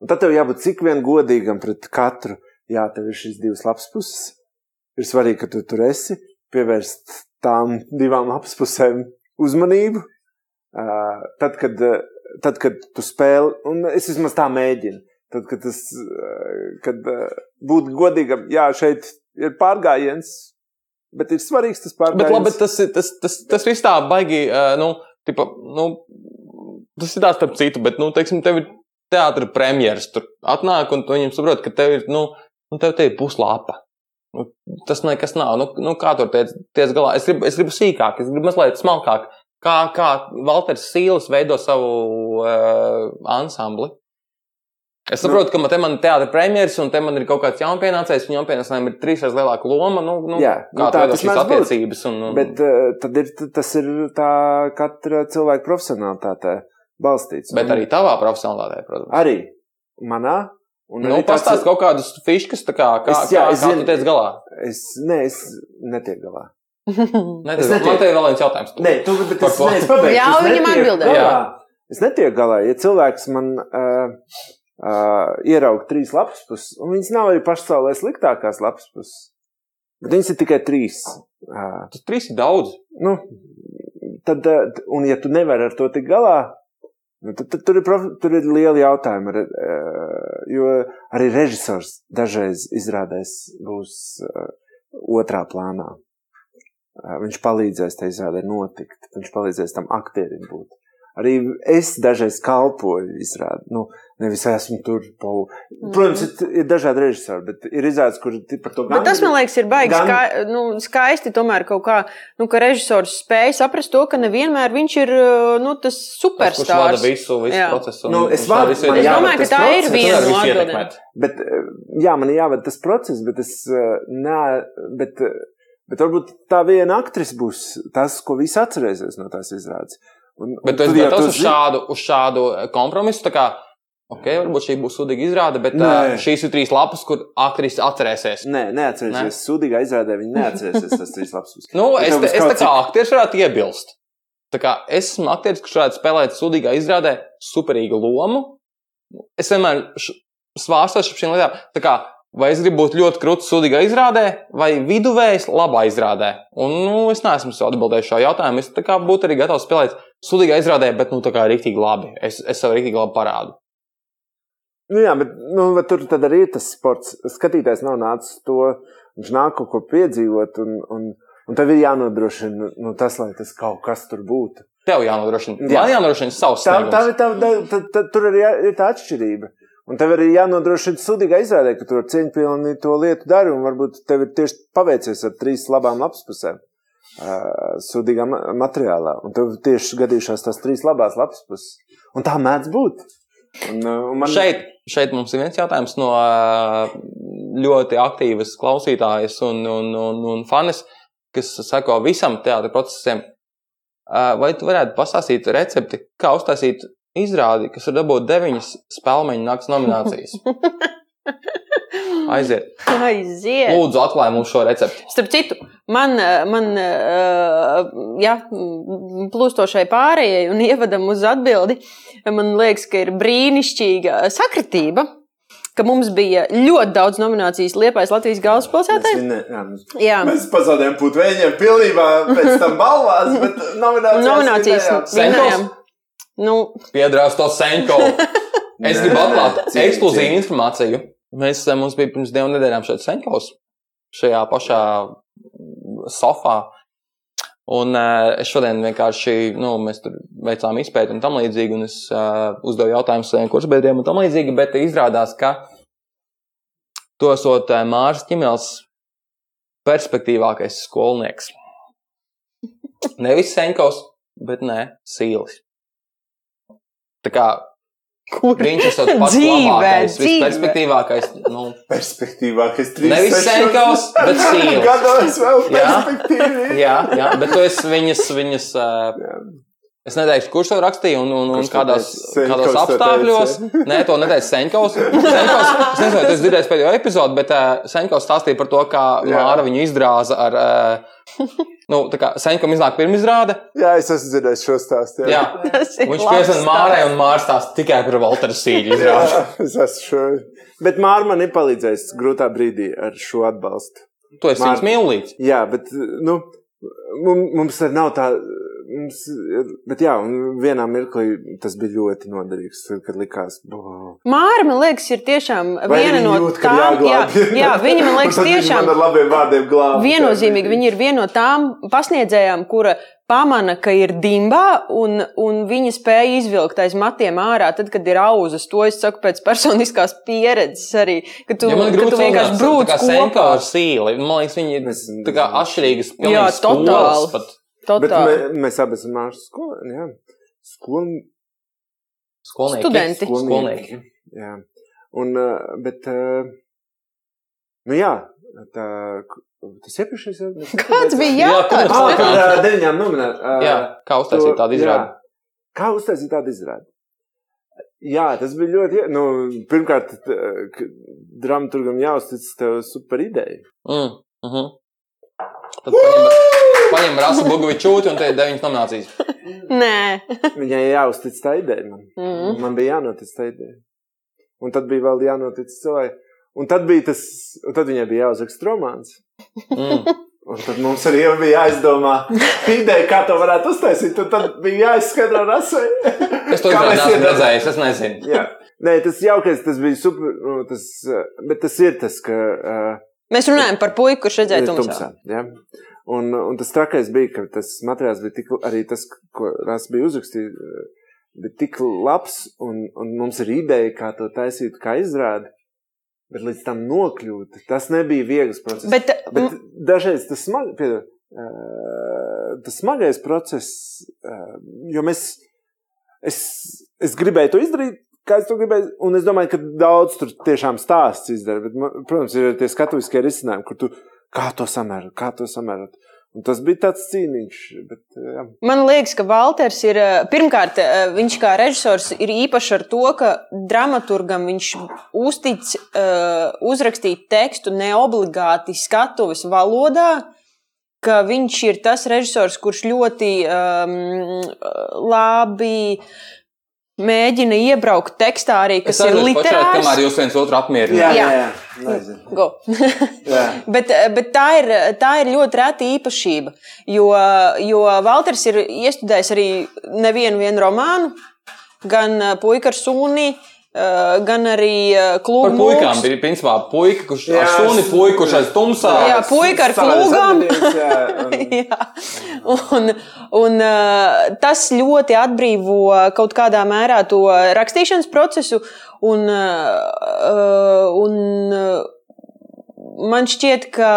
Un tad tev jābūt cik vien godīgam pret katru. Jā, tev ir šīs divas lapas puses. Ir svarīgi, ka tu tur esi, pievērst tām divām lapas pusēm uzmanību. Tad, kad, tad, kad tu spēli, un es vismaz tā mēģinu, tad, kad tas, kad būt godīgam, jā, šeit ir pārgājiens, bet ir svarīgs tas pārgājiens. Bet, labi, bet tas, tas, tas, tas viss tā baigi, nu, tipa, nu, tas ir tāds starp citu, bet, nu, teiksim, tev ir teātris premjeras, tur atnāk un tu viņam saprot, ka tev ir, nu, nu tev te ir puslapa. Nu, tas nekas nav. Nu, nu, kā tur tiec galā? Es gribu, es gribu sīkāk, es gribu mazliet smalkāk. Kā, kā Valters Sīls veido savu uh, ansambli. Es saprotu, ka man te man ir teātris premjeras, un te man ir kaut kāds jaunpienācējs, un jaunpienācējiem ir trīsreiz lielāka loma. Nu, nu, Jā, nu nu, tā tā tas šīs attiecības. Un, un, Bet uh, tad ir, tas ir tā katra cilvēka profesionālitātē balstīts. Bet Un arī tavā profesionālē, protams. Arī manā. Un Nu, arī tāds- pastāst kaut kādus fiškas, tā kā, kā, Es- jā, kā, es kā zinu. tu tiec galā. Es, nē, es netieku galā. Ne, Es tas, ir vēl viens jautājums. Nē, tu, bet es, nē, es pabeigšu. Es viņam. Jā. Es netieku galā. Ja cilvēks man uh, uh, ieraug trīs lapas puses, un viņas nav arī pašsaulē sliktākās lapas puses, bet viņas ir tikai trīs. Uh, Tas trīs ir daudz. nu, tad, uh, un ja tu nevari ar to tikt galā, nu, tad, tad tur, ir prof, tur ir liela jautājuma. Ar, uh, jo arī režisors dažreiz izrādēs būs uh, otrā plānā. Uh, viņš palīdzēs tai izrādē notikt, viņš palīdzēs tam aktierim būt. Arī es dažreiz kalpoju izrādi. Nu, nevis esmu tur. Pa... Protams, ir, ir dažādi režisori, bet ir izrādes, kur par to Bet tas, man liekas, ir baigi gan- skai, nu, skaisti. Tomēr kaut kā, nu, ka režisors spēj saprast to, ka nevienmēr viņš ir nu, tas Tas, superstarps. visu, visu Jā. procesu. un Nu, es vadu- visu man ir- Es domāju, ka tas tā ir process, viena nevar no visu atbildēm. Bet, eh, jā, man ir jāvada tas process, bet es eh, ne, bet, bet varbūt tā viena aktrise būs tas, ko visi atcerēsies no tās izrādes. Un, Bet tu esi gatavs uz šādu, uz šādu eh, kompromisu. Kā, ok, varbūt šī būs sudīga izrāde, bet Nē. uh, šīs ir trīs lapas, kur aktrise atcerēsies. Nē, neatcerēsies. Nē. Sudīgā izrādē viņi neatcerēsies tas trīs lapas. Nu, es, būs es tā kā aktieris varētu iebilst. Tā kā es esmu aktieris, kurš varētu spēlēt sudīgā izrādē superīgu lomu. Es vienmēr svārstos par šīm lietām. Tā kā, vai es gribu būt ļoti krūts sudīgā izrādē, vai viduvējs labā izrādē? Un, nu, es neesmu atbildējis šo jautājumu. Es būtu arī gatavs spēlēt sudīgā izrādē, bet, nu, tā kā rīktīgi labi. Es, es sev rīktīgi labi parādu. Nu, jā, bet, nu, bet tur arī ir tas sports. Skatītājs nav nācis to, viņš nāk kaut ko piedzīvot, un, un, un tev ir jānodrošina nu, tas, lai tas kaut kas tur būtu. Tev jānodrošina. Jā. Man jānodrošina savs Tā, tā, tā, tā, tā, tā, tur arī ir tā atšķirība. Un tev arī jānodrošina sudīgā izrādē, ka tu ar cieņpilni to lietu dari, un varbūt tev ir tieši paveicies ar trīs labām lapspusēm. Sudīgā ma materiālā. Un tev tieši gadījušās tās trīs labās lapspuses. Un tā mēdz būt. Un, un man... Šeit, šeit mums ir viens jautājums no ļoti aktīvas klausītājas un, un, un, un fanes, kas seko visam teātrim procesam. Ā, Vai tu varētu pastāstīt recepti, kā uztaisīt izrādi, kas ir dabūt deviņas spēļu nakts nominācijas? Aiziet. Aiziet! Lūdzu, atklāj mums šo recepti. Starp citu, man, eh, man eh, ja, plūstošai pārējai un ievadam uz atbildi, man liekas, ka ir brīnišķīga sakritība. Ka mums bija ļoti daudz nominācijas Liepājas Latvijas vinē, jā, mēs, Jā, mēs pazaudējām putekļiem pilnībā pēc tam balvās, bet nominācijas, nominācijas vinējām. Nu, Piedrās to senko. Es gribu atklāt ekskluzīvu informāciju. Mēs, eh, mums bija pirms divām nedēļām šeit senkaus, šajā pašā sofā. Un uh, es šodien vienkārši, nu, mēs tur veicām izpēti un tam līdzīgi, un es uh, uzdevu jautājumus saviem kursbiedriem un tam līdzīgi, bet izrādās, ka tu esot uh, Mārs Ķimels perspektīvākais skolnieks. Nevis Senkovs, bet nē, Sīlis. Tā kā Kur? viņš ir pats Dzīvē, labākais, dzīvē. visperspektīvākais. Nu, Perspektīvākais trīs. Nevis Senkovs, bet Sīlis. Gados vēl Jā. perspektīvi. jā, jā, bet tu esi viņas, viņas uh, es neteikšu, kurš to rakstīja un, un, un Senkovs to apstākļos. Nē, to neteica Senkovs. Senkovs es nezinu, esi dzirdējis pēdējo epizodu, bet uh, Senkovs stāstīja par to, kā Jā. Māra viņu izdrāza ar. Uh, nu, tā kā Senkom iznāk pirmizrāde. Jā, es esmu dzirdējis šo stāstu. Jā. Tas ir Viņš piesaka Mārai un Mārs stāsta tikai par Walteru Sīļu Jā, izrādi. es esmu šo. Bet Mārta man ir palīdzējusi grūtā brīdī ar šo atbalstu. Tu esi Māra- viņas mīlīts. Jā, bet nu, mum- mums arī nav tā. Bet jā, un vienā mirklī tas bija ļoti noderīgs, kad likās, ka Māra, man liekas, ir tiešām viena no tām, jā, jā, viņa man liekas tiešām ar labiem vārdiem glābj. viennozīmīgi. Viņa ir viena no tām pasniedzējām, kura pamana, ka ir dimbā, un, un viņa spēja izvilkt aiz matiem ārā, tad, kad ir auzas. To es saku pēc personiskās pieredzes arī, ka tu, Ja man ka tu vienkārši brūc kā Senko kopā. ar Sīli. Man liekas, viņi ir Mēs- tā kā atšķirīgas. Jā, pilnīgi skolas totāli. Bet mē, mēs abi esam mākslinieki skolēni. Jā. Skolni, skolnieki. Studenti. Skolnieki. Jā. Un, bet, nu jā, tā, tas iepriekšējais jau. Kāds bija Jā, jautājums? kur- Ah, par uh, deviņām nominētām. Jā, kā uztaisīt tādu izrādi? Kā uztaisīt tādu izrādi? Jā, tas bija ļoti. Nu, pirmkārt, dramaturgam jāuztic tev super ideja. Mm. Uh -huh. Tad paņem, Rasu Bugovičūti un te ir deviņas nominācijas. Nē. Viņai jāuztic tā ideja. Man, Mhm. man bija jānotic tā ideja. Un tad bija vēl jānotic cilvēki. Un tad, bija tas, un tad viņai bija jāuzraksta romāns. Mm. Un tad mums arī bija jāizdomā ideja, kā to varētu uztaisīt. Un tad bija jāizskaidro rasai. Es to neesmu redzējis, es nezinu. Jā. Nē, tas jaukais, tas bija super. Nu, tas, eh, bet tas ir tas, ka. Uh, Mēs runājam par puiku, kurš redzēja tumsā. ja? un, un tas trakais bija, ka tas materiāls bija tik, arī tas, ko Rās bija uzrakstījis, eh, bija tik labs, un, un mums ir ideja, kā to taisīt, kā izrādi. Bet līdz tam nokļūt, tas nebija viegls process. Bet, Bet dažreiz tas, smag, piedod, uh, tas smagais process, uh, jo mēs, es, es gribēju to izdarīt, kā es to gribēju, un es domāju, ka daudz tur tiešām stāsts izdara. Bet, man, protams, ir tie skatuviskie risinājumi, kur tu kā to samērot, kā to samērot. Un tas bija tāds cīniņš. Bet, jā. Man liekas, ka Walters ir eh, pirmkārt, eh, viņš kā režisors ir īpašs ar to, ka dramaturgam viņš uztic uh, uzrakstīt tekstu neobligāti skatuves valodā. Ka viņš ir tas režisors, kurš ļoti um, labi mēģina iebraukt tekstā, arī kas ir literārs. kamēr jūs viens otru Jā, apmierināt. jā, Jā. jā. Go. jā. Bet, bet tā, ir, tā ir ļoti reta īpašība. Jo, jo Valters ir iestudējis arī nevienu vienu romānu, gan uh, puika ar uh, gan arī uh, Par klubu puikām bija principā puika, kurš Jā, ar suni, puika, kurš aiz tumsā. Jā, puika ar atmiņas, jā, un- Jā. Un, un uh, tas ļoti atbrīvo kaut kādā mērā to rakstīšanas procesu. Un, uh, un man šķiet, ka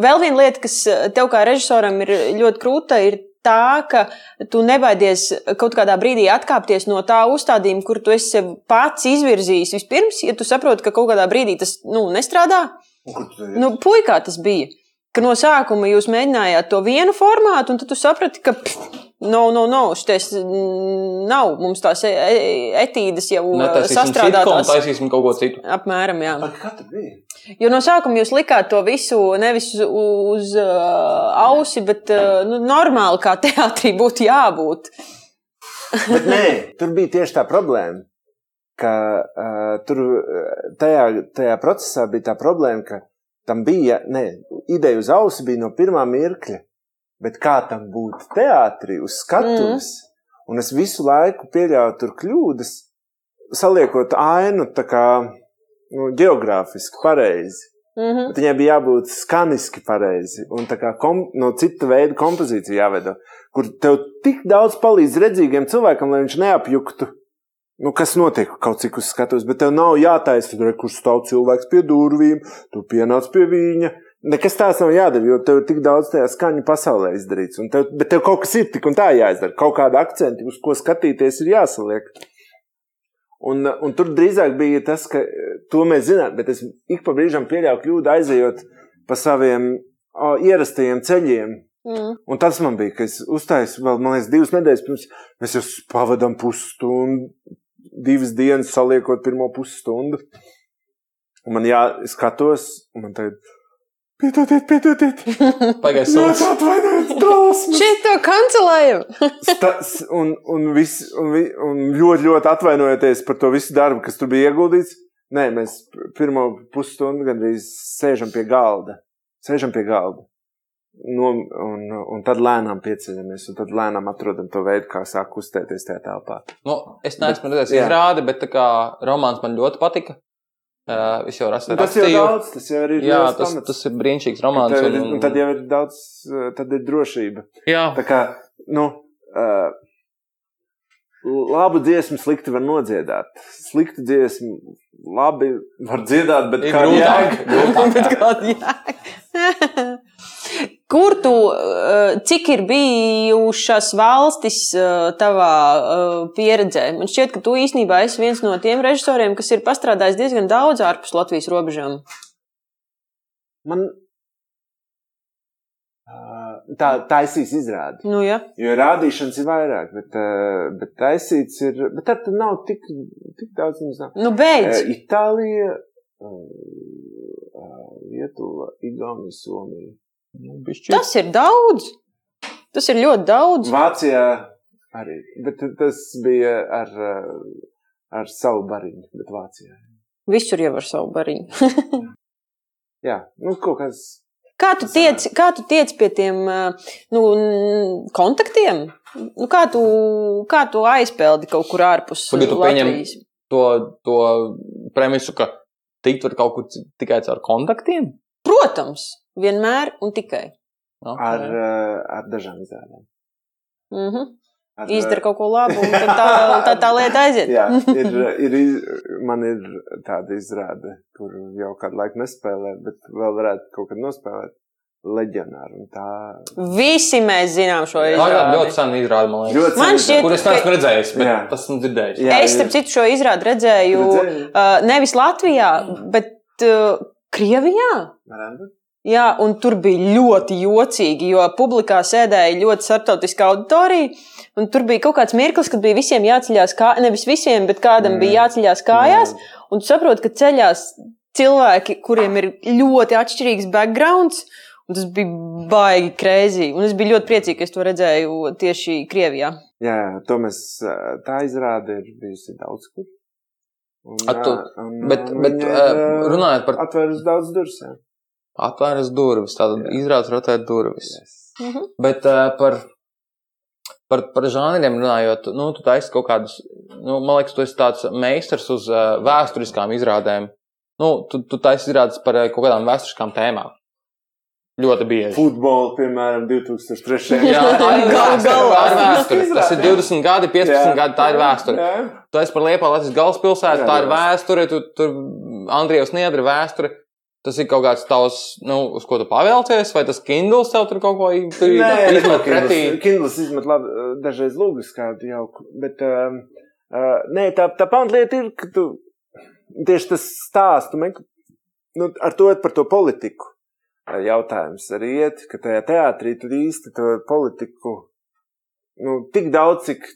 vēl viena lieta, kas tev kā režisoram ir ļoti krūta, ir tā, ka tu nebaidies kaut kādā brīdī atkāpties no tā uzstādījuma, kur tu esi pats izvirzījis vispirms, ja tu saproti, ka kaut kādā brīdī tas nu, nestrādā. Tu- Nu, puikā tas bija. Ka no sākuma jūs mēģinājāt to vienu formātu, un tad jūs sapratāt, ka pff, no, no, no, šitais mm, nav mums tās e- e- etīdes jau Netaisīsim sitcomu, sastrādātās. taisīsim kaut ko citu. Apmēram, jā. Kā tur bija? Jo no sākuma jūs likāt to visu nevis uz, uz uh, ausi, bet uh, nu, normāli kā teātrī būtu jābūt. Bet nē, tur bija tieši tā problēma. Ka uh, tur tajā, tajā procesā bija tā problēma, ka tam bija, ne, ideja uz ausi bija no pirmā mirkļa, bet kā tam būt teātrī uz skatuves. Mm. Un es visu laiku pieļāvu tur kļūdas, saliekot ainu tā kā nu, geogrāfiski pareizi. Mhm. Bet viņai bija jābūt skaniski pareizi un no cita veida kompozīcija jāveido, kur tev tik daudz palīdz redzīgiem cilvēkam, lai viņš neapjuktu. Nu, kas notiek kaut cik uz skatuves, bet tev nav jātaisa, tur, kur stāv cilvēks pie durvīm, tu pienāc pie viņa. Nekas tāds nav jādara, jo tev ir tik daudz tajā skaņu pasaulē izdarīts. Tev, bet tev kaut kas ir tik un tā jāizdara. Kaut kāda akcenta, uz ko skatīties, ir jāsaliek. Un, un tur drīzāk bija tas, ka to mēs zinām, bet es ik pa brīžam pieļauju kļūdu, aizejot pa saviem o, ierastajiem ceļiem. Mm. Un tas man bija, ka es uztaisīju vēl, man liekas, divas nedēļas pirms mēs jau pavadām pusstundu, divas dienas saliekot pirmo pusstundu. Un man jāskatos, un man tagad. Piedodiet, piedodiet! Pagaidiet, Ļoti sūdz. atvainojiet, drausmas! Šito kancelējam! Tas, un, un, vis, un, vi- un ļoti, ļoti atvainojoties par to visu darbu, kas tur bija ieguldīts. Nē, mēs pirmo pusstundu gandrīz sēžam pie galda. Sēžam pie galda. No, un, un tad lēnām pieceļamies, un tad lēnām atrodam to veidu, kā sāk kustēties tajā telpā. Nu, es neesmu redzējis jā. izrādi, bet tā kā romāns man ļoti patika. Uh, es jau Un tas jau ir daudz, tas jau ir Jā, tas, pamats. tas ir brīnišķīgs romāns. Tad, un- un tad jau ir daudz, eh, tad ir drošība. Jā, Tā kā, nu, uh, labu dziesmu slikti var nodziedāt. Sliktu dziesmu labi var dziedāt, bet Ir kā grūtāk. jēga? Bet kāda jēga? Kur tu, eh, cik ir bijušas valstis eh, tavā eh, pieredzē? Man šķiet, ka tu īstenībā esi viens no tiem režisoriem, kas ir pastrādājis diezgan daudz ārpus Latvijas robežām. Man tā taisīs izrādi. Nu, ja. Jo rādīšanas ir vairāk, bet, bet taisīts ir. Bet tad nav tik, tik daudz. nav. nu beidz. Itālija, Lietuva, Igaunija, Somija. Nu, bišķi. Tas ir daudz. Tas ir ļoti daudz. Vācijā arī. Bet tas bija ar, ar savu bariņu, bet Vācijā. Visur jau ar savu bariņu. Jā, nu kaut kas. Kā tu tiec, kā tu tiec pie tiem nu, kontaktiem? Nu, kā, tu, kā tu aizpeldi kaut kur ārpus Pagaid, tu pieņem- Latvijas? To, to premisu, ka tikt var kaut kur tikai caur kontaktiem. Protams, vienmēr un tikai. Okay. Ar, uh, ar dažām izrādēm. Mm -hmm. Ar, Izdara kaut ko labu, un tad tā, tā, tā lieta aiziet. Jā, ir, ir, iz- man ir tāda izrāde, kur jau kādu laiku nespēlē, bet vēl varētu kaut kad nospēlēt. Leģionāru. un Tā Visi mēs zinām šo Tā ir ļoti izrādi. sena izrāde, man liekas. Man šķiet, Kur es neesmu redzējis, bet Jā. tas esmu dzirdējis. Jā, Es, starp citu, šo izrādi redzēju Redzēji? uh, nevis Latvijā, bet uh, Krievijā. Būt? Jā, un tur bija ļoti jocīgi, jo publikā sēdēja ļoti starptautiska auditorija. Un tur bija kaut kāds mirklis, kad bija visiem jāceļās, kā, nevis visiem, bet kādam Mm. bija jāceļās kājās. Un tu saproti, ka ceļās cilvēki, kuriem ir ļoti atšķirīgs backgrounds. Un tas bija baigi krēsli. Un es biju ļoti priecīga, ka es to redzēju tieši Krievijā. Jā, to mēs, tā izrāde ir bijusi daudz kur. Un, A, tu- un, Bet, un bet uh, ā, runājot par Atvērusi daudz durvis. Atvēras durvis, tātad var atvērt durvis. Yes. Bet uh, par, par, par žanriem runājot, nu, tu taisi kaut kādus, nu, man liekas, tu esi tāds meistars uz uh, vēsturiskām izrādēm. Nu, tu, tu taisi izrādes par uh, kaut kādām vēsturiskām tēmām. Ļoti bieži. Futbolu, piemēram, 2003. Jā, tā ir galā. Tā ir vēsture. Tas ir 20 gadi, 15 Jā. gadi. Tā ir vēsture. Tu esi par Liepāju Latvijas galvaspilsētu, Jā, tā ir vēsture, tu tur Andrijos Niedra vēsture. Tas ir kaut kāds tavs, nu, uz ko tu pavēlties, vai tas Kindles tev tur kaut ko izmet pretī? Kindles izmet labi, uh, dažreiz lūgas kādu jauku, bet um, uh, nē, tā, tā pamatlieta ir, ka tu tieši tas stāstu, nu, ar to par to politiku jautājums arī iet, ka tajā teātrī tur īsti to politiku, nu, tik daudz, cik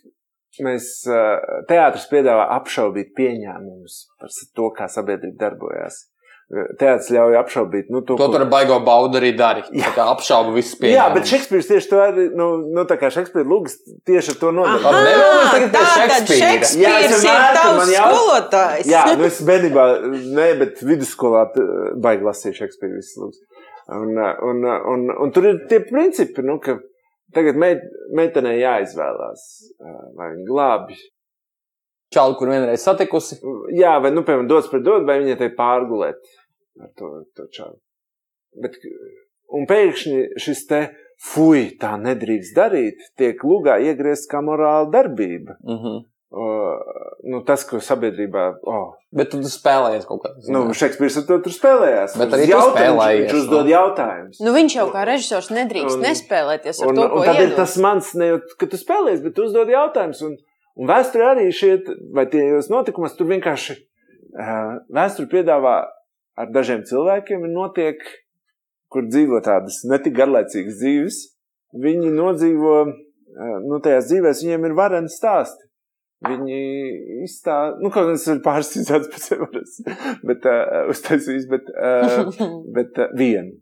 mēs uh, teātris piedāvā apšaubīt pieņēmumus par to, kā sabiedrība darbojās. Teātris ļauj apšaubīt, nu, to, To ko- tur ar baigo baudu arī dari. Tā kā apšaubu visus Jā, bet Šekspīrs tieši to arī, nu, nu tā kā Šekspīra lūgas tieši ar to nodarbojas. Nevēlamies tagad pie Šekspīra. Jā, es Šekspīrs ka tavs jau- skolotājs. Jā, nu es bērnībā, ne, bet vidusskolā baigi lasīju Šekspīru visas lūgas. Un, un, un, un tur ir tie principi, nu, ka tagad meit, meitenei jāizvēlās, uh, vai viņa glābi. Čālu, kur vienreiz satikusi. Jā, vai, nu, piemēram, dots pret dod, vai viņai te pārgulēt. ar to, to čalu. Bet, un pēkšņi šis te fuj, tā nedrīkst darīt, tiek lugā iegriezts kā morāla darbība. Mm -hmm. Uh, nu, tas, ko sabiedrībā. Oh. Bet tu spēlējies kaut kādā Nu, Šekspīrs ar to tur spēlējās. Bet arī tu jautājumu spēlējies, Viņš uzdod nu. jautājumus. Nu, viņš jau kā režisors nedrīkst Un- nespēlēties ar Un, to, un ko tad ir tas mans, ne jau, ka tu spēlējies, bet tu uzdod jautājumus. Un, un vēsturē arī šie, vai tajos notikumos, tur vienkārši uh, vēsture piedāvā ar dažiem cilvēkiem, notiek, kur dzīvo tādas netik garlaicīgas dzīves. Viņi nodzīvo, uh, nu, tajās dzīvēs viņiem ir vareni stāsti. Viņi izstāsta, nu, kaut kāds ir pārstāstīts pēc sevis, bet uh, uztaisījis, bet, uh, bet uh, vienu.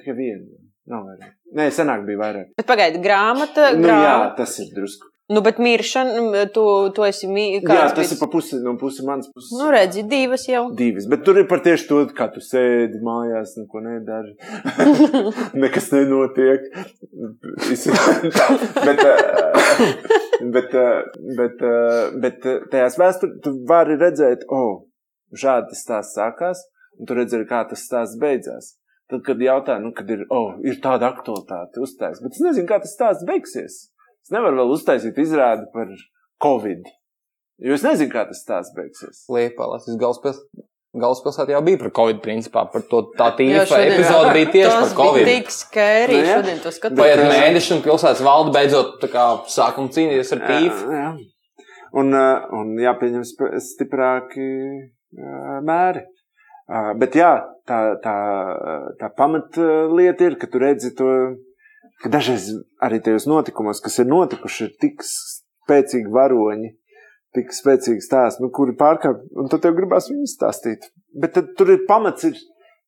Tikai vienu. Nav vairāk. Nē, senāk bija vairāk. Bet pagaidi, grāmata. Nu, jā, grāmata. tas ir drusku. Nu, bet miršana, tu, tu esi mī, Jā, tas bija- ir pa pusi no puses manas puses. Nu, redzi, divas jau. Divas, bet tur ir par tieši to, kā tu sēdi mājās, neko nedari. Nekas nenotiek. Bet, eh, bet, eh, bet, eh, bet tajās vēsturēs tu vari redzēt, o, oh, šādi tas stāsts sākās, un tu redzi, kā tas stāsts beidzās. Tad, kad jautā, nu, kad ir, oh, ir tāda aktualitāte uztaisīta, bet es nezinu, kā tas stāsts beigsies. Es nevaru vēl uztaisīt izrādi par Covid. Jo es nezinu, kā tas stāsts beigsies. Liepālās, tas galvaspilsētā. Galvaspilsētā jau bija par Covid, principā. Par to tā šodien- epizode bija tieši par Covid. bija tik skēri, Nu, šodien to skatījos. Paiet Bet, eh, mēneši un pilsētas valde beidzot tā kā sākam cīnīties ar tīfu. Jā, jā. Un, uh, un jāpieņem stiprāki uh, mēri. Uh, bet jā, tā, tā, tā pamatlieta ir, ka tu redzi to, ka dažreiz arī tajos notikumos, kas ir notikuši, ir tik spēcīgi varoņi, tik spēcīgi stāsti, nu, kuri pārkāpj, un tad tev gribās viņus stāstīt. Bet tad tur ir pamats, ir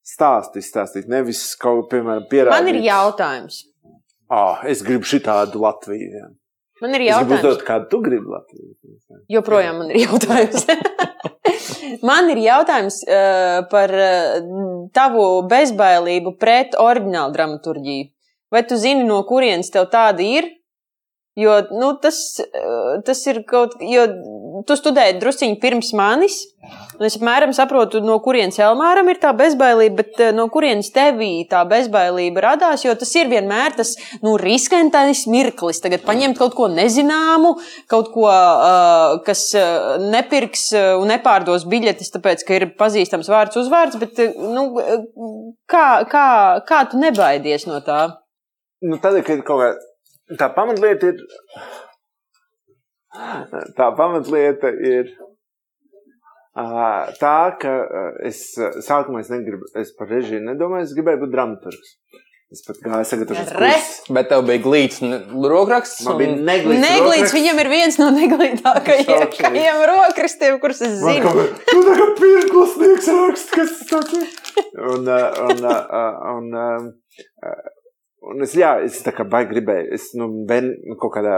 stāsti izstāstīt, nevis kaut, piemēram, pierādīt. Man ir jautājums. Ah, es gribu šitādu Latviju. Jā. Man ir jautājums. uzdot, kādu tu gribi Latviju. Joprojām man ir jautājums. man ir jautājums uh, par uh, tavu bezbailību pret oriģinālu dramaturgiju. Vai tu zini, no kurienes tev tāda ir? Jo nu, tas, uh, tas ir kaut kas, jo tu studēji drusciņi pirms manis. Es apmēram saprotu, no kurienes Elmāram ir tā bezbailība, bet uh, no kurienes tevī tā bezbailība radās. Jo tas ir vienmēr tas nu, riskantais mirklis. Tagad paņemt kaut ko nezināmu, kaut ko, uh, kas nepirks un nepārdos biļetes, tāpēc, ka ir pazīstams vārds uzvārds. Bet, nu, kā, kā, kā tu nebaidies no tā? Nu, tad, kad ir kaut kāda tā pamatlieta, ir. Tā pamatlieta ir ā, tā, ka es sākumā es negribu, es par režiju nedomāju, es gribēju būt dramaturgs. Es pat gāju sagatavoties Re! kursus. Bet tev bija glīts un rokraksts. Man bija un- neglīts. Neglīts viņam ir viens no neglītākajiem rokrastiem, kurus es Man zinu. kaut kā, nu, tā kā pirklsnieks raksts, kas tas tāds ir. Un, un, un, ā, ā, un es, jā, es tā kā baigi gribēju, es, nu, ben, nu kaut kādā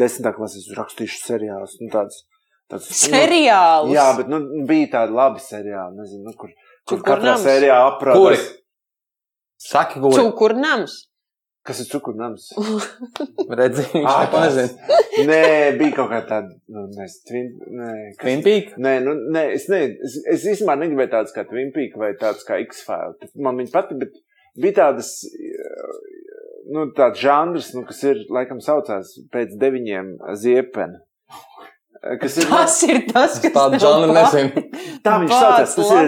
desmitā klasē rakstīšu seriālus, nu, tāds, tāds. Seriālus. Jā, bet, nu, bija tādi labi seriāli, nezinu, nu, kur, kur katrā Cukurnams. sērijā aprādās. Saki, ko Cukurnams. Kas ir cukurnams? redzi. Viņš Ā, neko tas. nezina. Nē, bija kaut kā tāda, nu, nezinu, twin, nē, kas- Twin Peak. Nē, nu, nē, es, ne, es, es īstenībā negribēju tādas kā Twin Peaks vai tādas kā X-File. Man viņa patīk, bet bija tādas, nu, tāds žanrs, nu, kas ir, laikam, saucās pēc deviņiem ziepeni. Kas ir, Tas ir tas, kas Tādu žanru nezinu. tā viņš saucās, tas ir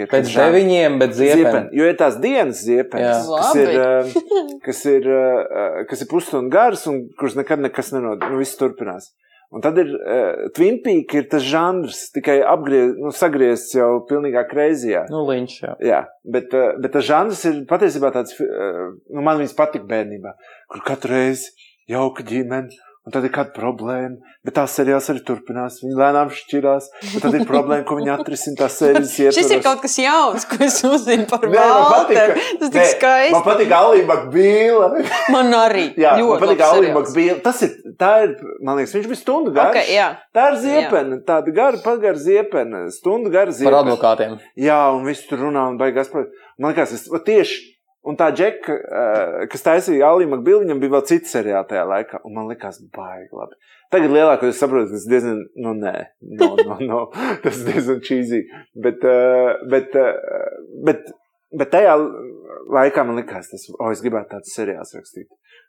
ir Pēc tas žanrs. deviņiem, bet ziepeni. Ziepeni, jo ir tās dienas ziepeņas, Jā. kas ir, eh, kas ir, eh, kas ir pusstundu garas un kuras nekad nekas nenod, nu, viss turpinās. Un tad ir uh, Twin Peaks, ir tas žanrs, tikai apgriez, nu, sagriezts jau pilnīgā kreizijā. Nu, viņš jau. Jā, bet, uh, bet tas žanrs ir patiesībā tāds, uh, nu, man viņas patīk bērnībā, kur katru reizi jauka ģimene. Un tad ir kāda problēma, bet tās sērijas arī turpinās. Viņi lēnām šķirās. un Tad ir problēma, ko viņi atrisina. Šis ir kaut kas jauns, ko es uzzinu par man patīk, ka- Tas tik skaisti. Man patīk Alība Bīla. Man arī. Jā, man ļoti patīk labs Alība seriāls. Bīla. Tas ir, tā ir, man liekas, viņš bija stundu garš. Okay, jā. Tā ir ziepene, tāda gara, pagara ziepene, stundu gara Par ziepene. advokātiem. Jā, un viss tur runā un baigās par. Man liekas, es tieši Un tā džeka, uh, kas taisīja Aliju Makbilu, viņam bija vēl cits seriāls tajā laikā. Un man likās, baigi labi. Tagad lielākoties saprotu, ka tas diezgan, nu nē, no, no, no. tas diezgan cheesy. Bet, uh, bet, uh, bet, bet tajā laikā man likās, tas, o, es gribētu tādu seriālu rakstīt.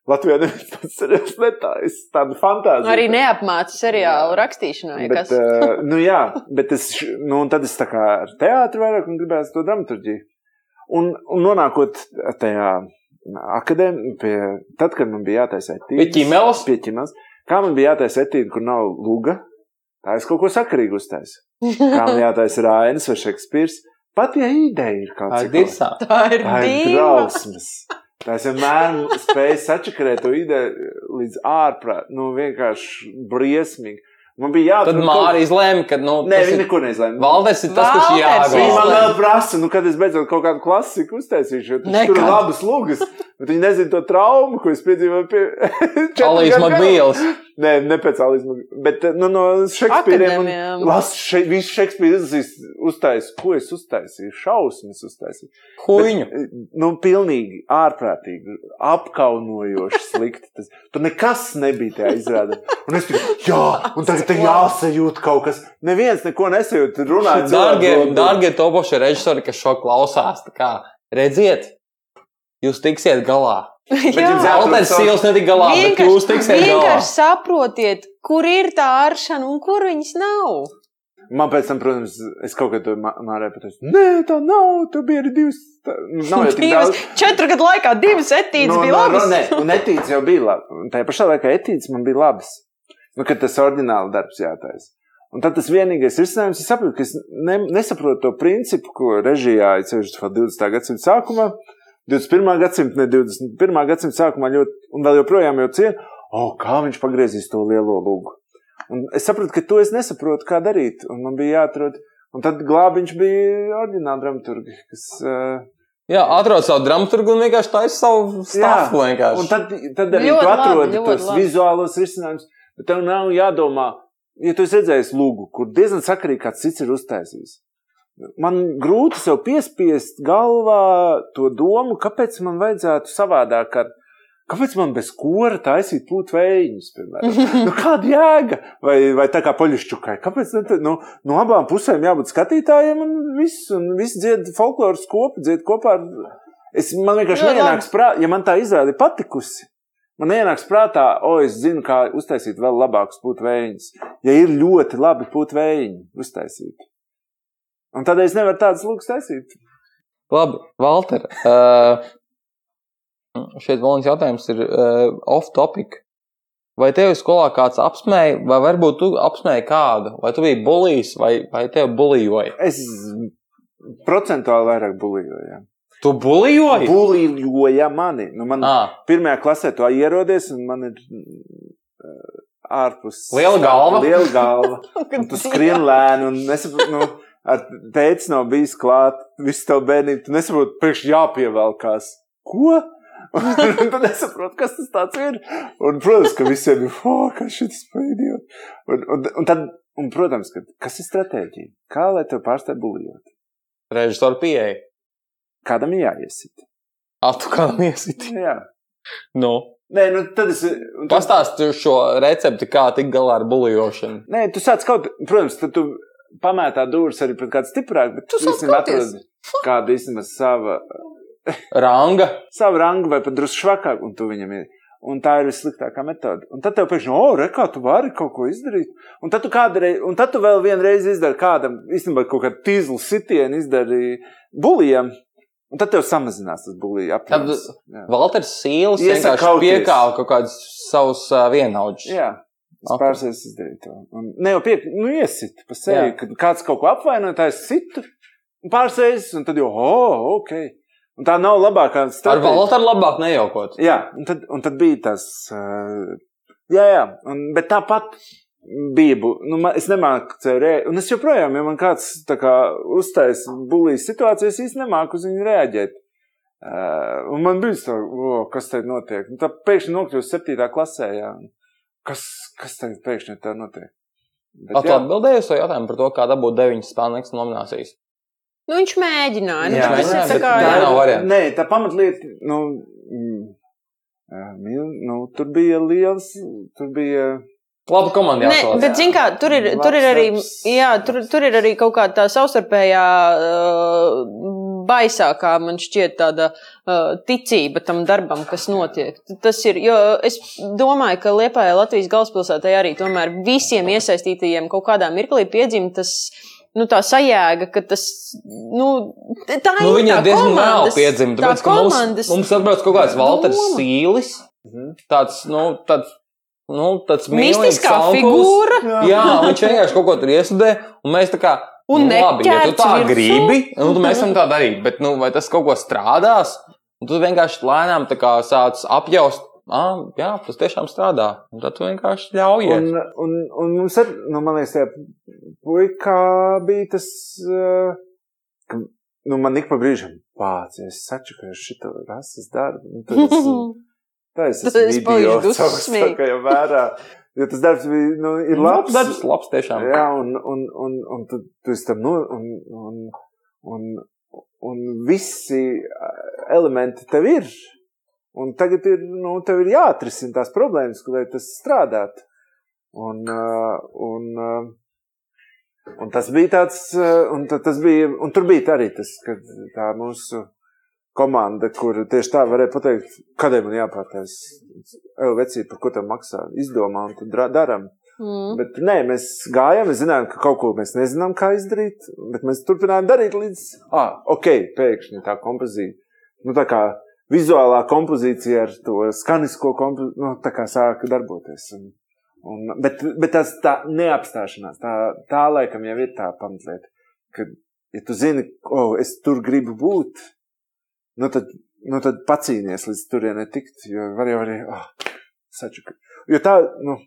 Latvijā neviens tāds seriāls netājas, tāda fantāzija. Arī neapmāca seriālu rakstīšanai. Bet, kas? uh, nu jā, bet es, nu, un tad es tā kā ar teātru vairāk un gribētu to dramaturģiju. Un, un nonākot tajā akadēmijā, tad, kad man bija jātaisa etīdes. Pie ķimeles. Kā man bija jātaisa etīde, kur nav luga, tā es kaut ko sakarīgu uztaisu. Kā man jātaisa Rainis vai Šekspīrs. Pat ja ideja ir kaut ir dirsā. Tā ir Tā ir drausmas. Tā es vienmēr spēju sačakarēt to ideju līdz ārprāt. Nu, vienkārši briesmīgi. Man bija Tad jāatrod Māra izlēma, ka nu, Nē, viņa ir- neko nezināja. Valders ir tas, kurš Valders Viņa man vēl prasa, nu, kad es beidzot kaut kādu klasiku uztaisīšu, jo tas tur ir labas lugas, bet viņi nezina to traumu, ko es piedzīvoju pie Makbīls. gadu. Nē, ne pēc Alīs Makbīls, bet nu, no Šekspīriem. Akadēmijām. Las, še, visu Šekspīru izlasīs, uztaisīs, ko es uztaisīju, šausmas uztaisīju. Huņu. Bet, nu, pilnīgi ārprātīgi, apkaunojoši slikti. Tas, tur nekas nebija tajā izrādē. Un es tikai, jā, un tagad te jāsajūt kaut kas. Neviens neko nesajūt. Runājot, Dārgie, dārgie topošie režisori, kas šo klausās, tā kā redziet, jūs tiksiet galā. savu- Sīls netika galā, bet jūs tiksiet galā. vienkārši saprotiet, kur ir tā āršana un kur viņas nav. Man pēc tam, protams, es kaut kā to mārēju pateicu. Nē, tā nav. Tu biji arī divas. Tā, nu, nav jau tik Divas, daudz. četru gadu laikā divas etīdes No, bija no, labas. Nē, un etīds jau bija labi. Un tajā pašā laikā etīds man bija labs. Nu, kad tas ordināli darbs jātaisa. Un tad tas vienīgais risinājums, es saprotu, ka es ne, nesaprotu to principu, ko režijā ir ceļš 20. gadsimta sākumā, 21. gadsimta, ne 21. gadsimta sākumā ļoti, un vēl joprojām jau cienu, oh, kā viņš pagriezīs to lielo lūgu. Un es saprotu, ka to es nesaprotu, kā darīt, un man bija jāatrod. Un tad glābiņš bija ordināli dramaturgi, kas uh, Jā, atrod savu dramaturgu un vienkārši taisa savu stāstu. vienkārši. Un tad, tad arī Ļoti tu labi, atrodi ļoti tos labi. vizuālos risinājumus, bet tev nav jādomā, ja tu esi redzējis lūgu, kur diezgan sakarīgi kāds cits ir uztaisījis. Man grūti sev piespiest galvā to domu, kāpēc man vajadzētu savādāk ar Kāpēc man bez kora taisīt plūt vējiņus, piemēram? Nu, kāda jēga? Vai, vai tā kā poļušķukai? Kāpēc nu, no abām pusēm jābūt skatītājiem un viss, un viss dzied folkloras kopu, dzied kopā ar. Es, man vienkārši Ļoti neienāks prātā, ja man tā izrāde ir patikusi. Man neienāks prātā, o, es zinu, kā uztaisīt vēl labākus vējiņus. Ja ir ļoti labi vējiņi uztaisīti. Un tādēļ es nevaru tādas lūgas taisīt. Labi, Valter. Uh, šeit vēl viens jautājums ir uh, off topic. Vai tev skolā kāds apsmēja, vai varbūt tu apsmēji kādu? Vai tu biji bulījis, vai, vai tev bulijoja? Es procentuāli vairāk buļļoju. jā. Tu bulijoji? Buļļoja mani. Nu, man Ah, pirmajā klasē to ierodies, un man ir uh, ārpus. Liela galva? Liela galva. Tu skrien lēni, un nesaproti, nu, ar teici nav bijis klāt, visu tev bērnību, tu nesaproti, priekš jāpievelkās. Ko? Un tu nesaproti, kas tas tāds ir. Un, protams, ka visiem ir, oh, kas šis pēdējot. Un, un, un tad, un, protams, ka, kas ir stratēģija? Kā lai tev pārstāj buļļot? režisori pieeja. Kādam ir jāiesit? Tu kā miesiti. Jā. Nu, Nē, nu tad es. tad- pastāsti šo recepti, kā tik galā ar bulijošanu. Nē, tu sāc kaut protams, tad tu pamētā dūris arī pret kādu stiprāku, bet Tu īstenībā atrodi kādu īstenībā sava, Ranga. savu rangu vai pat drusku švakāku, un tu viņam ir. Un tā ir vissliktākā metode. Un tad tev pēkšņi, o, re, kā tu vari kaut ko izdarīt. Un tad tu, kādreiz, un tad tu vēl vienreiz izdari kādam, īstenībā kaut kādu tīzlu sitienu izdari bulijam. Un tad tev samazinās tas apjoms. Jā. Valters Sīls vienkārši piekāva kaut kādus savus uh, vienaudžus. Jā. Es Ok. pārsēs izdarīju to. Un ne jau piek, nu iesit pa sevi, Jā. kad kāds kaut ko apvainoja, tā es situ. Pārsēs, un tad jau, oh, ok. Un tā nav labākā Ar stratēģija. Valteru labāk nejaukot. Jā, un tad, un tad bija tas. Uh, jā, jā, un, bet tāpat bija. Nu, man, es nemāku cerēt, un es joprojām, ja man kāds kā uztaisa bulīs situāciju, es nemāku uz viņu reaģēt. Uh, un man bija tā, oh, kas te notiek. Un tā pēkšņi nokļūst septītā klasē. Jā. Kas, kas tagad pēkšņi tā notiek? Bet, tu atbildēji uz to jautājumu par to, kā dabūt deviņas spēlnieku nominācijas? Nu, viņš mēģināja. Nu, Jā, jā, ir tā kā. tā nav variants. Nē, tā pamatlieta, nu, mm, nu, tur bija liels, tur bija. Labi, komanda Nē, jāsauc. bet, zin kā, tur ir, tur ir arī, jā, tur, tur ir arī kaut kāda tā savstarpējā uh, baisākā, man šķiet, tāda uh, ticība tam darbam, kas notiek. Tas ir, jo es domāju, ka Liepājā Latvijas galvaspilsētā arī tomēr visiem iesaistītajiem kaut kādā mirklī piedzim tas. Nu, tā sajēga, ka tas nu, tā Nu, ir. viņa tā diezgan vēl komandas- piedzima, tā tāpēc, ka mums, komandas mums atbrauc kaut kāds Valters doma. Sīlis, Mhm. tāds, nu, tāds, nu, tāds Mistiskā alkohols. figūra. Jā, viņš vienkārši kaut ko tur iesudē, un mēs tā kā. Un nu, labi, ja tu tā virsū. gribi, nu, tad mēs varam tā darīt. Bet, nu, vai tas kaut ko strādās? Un tu vienkārši lēnām sāc apjaust, ah, jā, tas tiešām strādā. Un tad tu vienkārši ļauj. Un, un, un mums ir, nu, man liekas, tajā puikā bija tas, ka, nu, man ik pa brīžam pācies, sačakoju šito rases darbu. Nu, tad es, tā es esmu es savs, dusmīgi. tā kā jau vērā. Jo tas darbs bija, nu, ir labs. Darbs labs tiešām. Jā, un, un, un, un tu, tu esi tam no, un, un, un, un visi ā, elementi tev ir. Un tagad ir, nu, tev ir jāatrisina tās problēmas, lai tas strādātu. Un, ā, un, ā, un tas bija tāds, un ta- tas bija, un tur bija arī tas, ka tā mūsu komanda, kur tieši tā varēja pateikt, kādēļ man jāpārtais. Evo, vecīt, par ko tev maksā? Izdomā un tad daram. Mm. Bet nē, mēs gājām, mēs zinājām, ka kaut ko mēs nezinām, kā izdarīt, bet mēs turpinājām darīt līdz, ah, ok, pēkšņi tā kompozīcija. Nu, tā kā vizuālā kompozīcija ar to skanisko kompozīciju, nu, tā kā sāka darboties. Un, un, bet, bet tas tā neapstāšanās, tā, tā laikam jau ir tā pamatlieta, ka, ja tu zini, oh, es tur gribu būt, nu tad, nu tad pacīnies līdz turienei tikt, jo var jau arī, ah, sačuka. Jo tā, nu,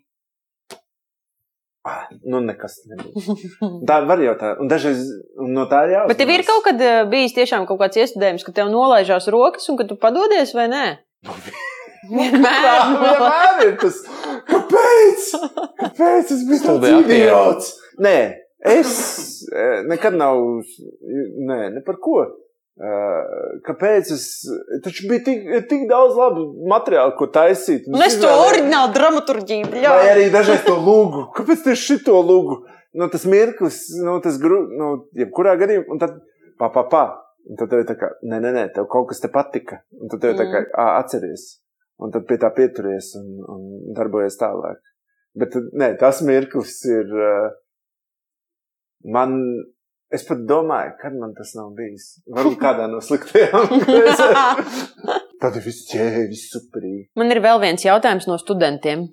Ah, nu, nekas nebūs. Tā var jau tā, un dažreiz un no tā ir jāuzmanās. Bet tev ir kaut kad eh, bijis tiešām kaut kāds iestudējums, ka tev nolaižās rokas un ka tu padodies vai nē? Vienmēr. Tā vienmēr ir tas, kāpēc? Kāpēc es biju tāds idiots? Nē, es eh, nekad nav, nē, ne par ko. Kāpēc es, taču bija tik, tik daudz labu materiālu, ko taisīt. Un es to oriģinālu dramaturģiju Vai bļauju. arī dažreiz to lūgu. Kāpēc tieši šito lūgu? Nu, tas mirklis, nu, tas grūti, nu, jebkurā gadījumā, un tad, pa, pa, pa. Un tad tev ir tā kā, nē, nē, nē, tev kaut kas te patika. Un tad tev ir tā kā, ā, atceries. Un tad pie tā pieturies un, un darbojies tālāk. Bet, nē, tas mirklis ir, man, es pat domāju, kad man tas nav bijis. Varbūt kādā no sliktajām. Tad viss ķēvi, viss superīgi. Man ir vēl viens jautājums no studentiem.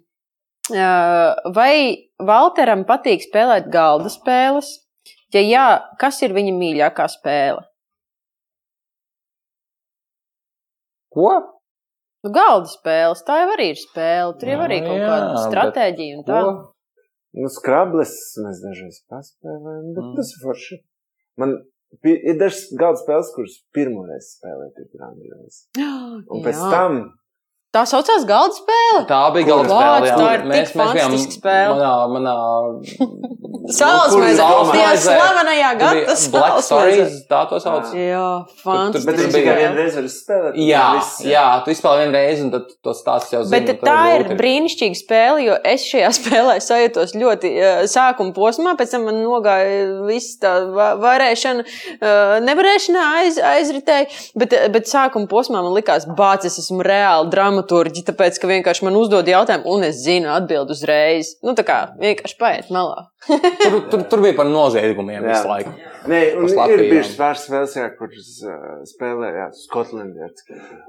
Vai Valteram patīk spēlēt galda spēles? Ja jā, kas ir viņa mīļākā spēle? Ko? Nu, galda spēles, tā jau arī ir spēle. Tur jau arī Nu, kaut jā, kāda stratēģija un tā. Ko? Nu, skrables mēs dažreiz paspēlējam, bet mm. tas ir forši. Man ir dažas galda spēles, kuras pirmoreiz spēlēt ir grandiozi. Un pēc Jā. tam Tā saucās galda spēle. Tā bija galda spēle. jā. tā ir Mēs- tik mēs bijām spēle. Manā, manā maizē. saules Tajā slavenajā gada maizē. tā to sauc. Jā, Bet fantastiski. viņš Tur tikai bija- vienreiz var spēlēt. Jā, viss, jā, tu izspēlēji vienu reizi, un tad to stāsts jau zini. Bet tā ir brīnišķīga spēle, jo es šajā spēlē sajūtos ļoti uh, sākuma posmā, pēc tam man nogāja viss tā va- varēšana, uh, nevarēšana aiz, aizritēja, bet, uh, bet sākuma posmā man likās, bāc, es esmu reāli dramaturgi, tāpēc, ka vienkārši man uzdod jautājumu, un es zinu atbildi uzreiz. Nu, tā kā vienkārši paiet malā. Tur, tur, tur bija par noziegumiem Jā. visu laiku. Nē, un ir bijušas pāris spēles, jā, kuras uh, spēlē, jā, Skotlandierts.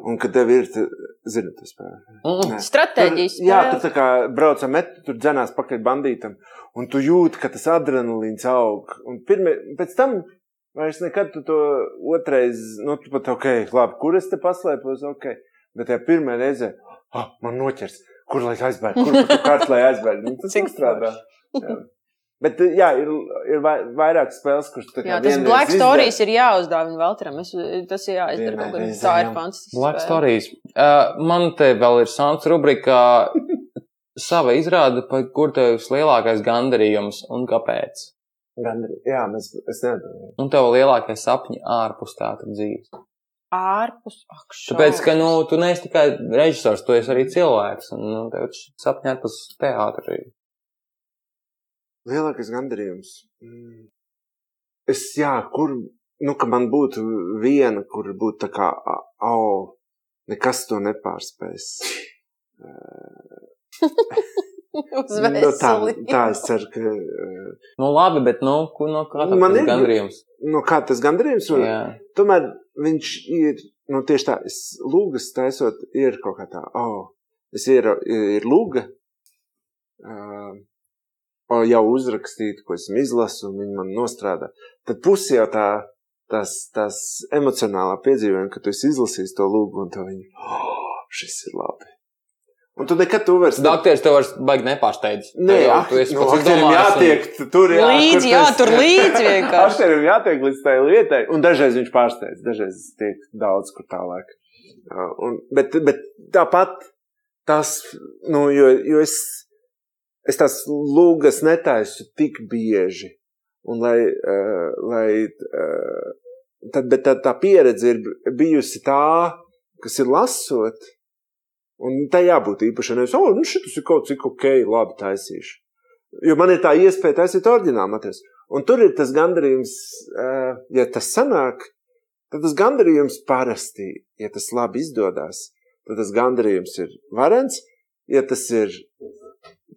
Un, kad tev ir, tu, zini, tu spēlē. Mm. Stratēģijas Tur- Jā, spēle. tu tā kā brauc ar metu, tur dzenās pakaļ bandītam, un tu jūti, ka tas adrenalīns aug. Un pirmie, pēc tam vairs nekad tu to otrais, nu, tu pat, ok, labi, kur es te paslēpos, ok. Bet tajā pirmā reize, ah, man noķers, kur lai aizbēg, kur pa tu kārt lai aizbēg. Nu, tas strādā. Jā. Bet, jā, ir, ir vai- vairāk spēles, kuras tā kā Jā, tas Black izdara. Stories ir jāuzdāvina Valteram. Es, tas ir jāizdara kaut reizē, Tā ir fantastiska. Black spēle. Stories. Uh, man te vēl ir sāns rubrika sava izrāde, par kur tev ir lielākais gandarījums un kāpēc. Gandrīz. Jā, mēs, es nedomāju. Un tev lielākie sapņi ārpus teātra dzīves. Ārpus. Ak, Tāpēc, ka nu, tu neesi tikai režisors, tu esi arī cilvēks. Un, nu, tev sapņi ārpus teātra. arī. Lielākais gandarījums. Mm. Es, jā, kur, nu, ka man būtu viena, kur būtu tā kā, a- au, nekas to nepārspēs. Uz Nu, tā, tā es ceru, ka. eh, Nu, labi, bet, nu, no kā Man tas ir- gandrījums? Nu, kā tas gandarījums? var- Jā. Tomēr viņš ir, nu, tieši tā, es lūgas taisot, ir kaut kā tā, oh, es ir, ir lūga, uh, o, jau uzrakstīta, ko esmu izlasu, un viņi man nostrādā. Tad pusi jau tā, tas, tas emocionālā piedzīvojuma, ka tu esi izlasījis to lūgu, un to viņi, oh, šis ir labi. Un tu nekad to vairs Dakteris tev vairs baigi nepārsteidz. Nē, Tev jau- ak, tu esi nu, aktierim izdomājis un- jātiek t- tur, jā, Līdzi, tu jā, tur līdzi vienkārši. Aktierim jātiek līdz tai lietai, un dažreiz viņš pārsteidz, dažreiz tiek daudz kur tālāk. Uh, Un, bet, bet tāpat tas, nu, jo, jo es, es tās lūgas netaisu tik bieži, un lai, uh, lai uh, tad, bet tā, tā pieredze ir bijusi tā, kas ir lasot, un tai jābūt īpašai. Nevis, oh, nu šis ir kaut cik ok, labi taisīšu. Jo man ir tā iespēja taisīt oriģinālu materiālu. Un tur ir tas gandarījums, eh, ja tas sanāk, tad tas gandarījums parasti, ja tas labi izdodas, tad tas gandarījums ir varens. Ja tas ir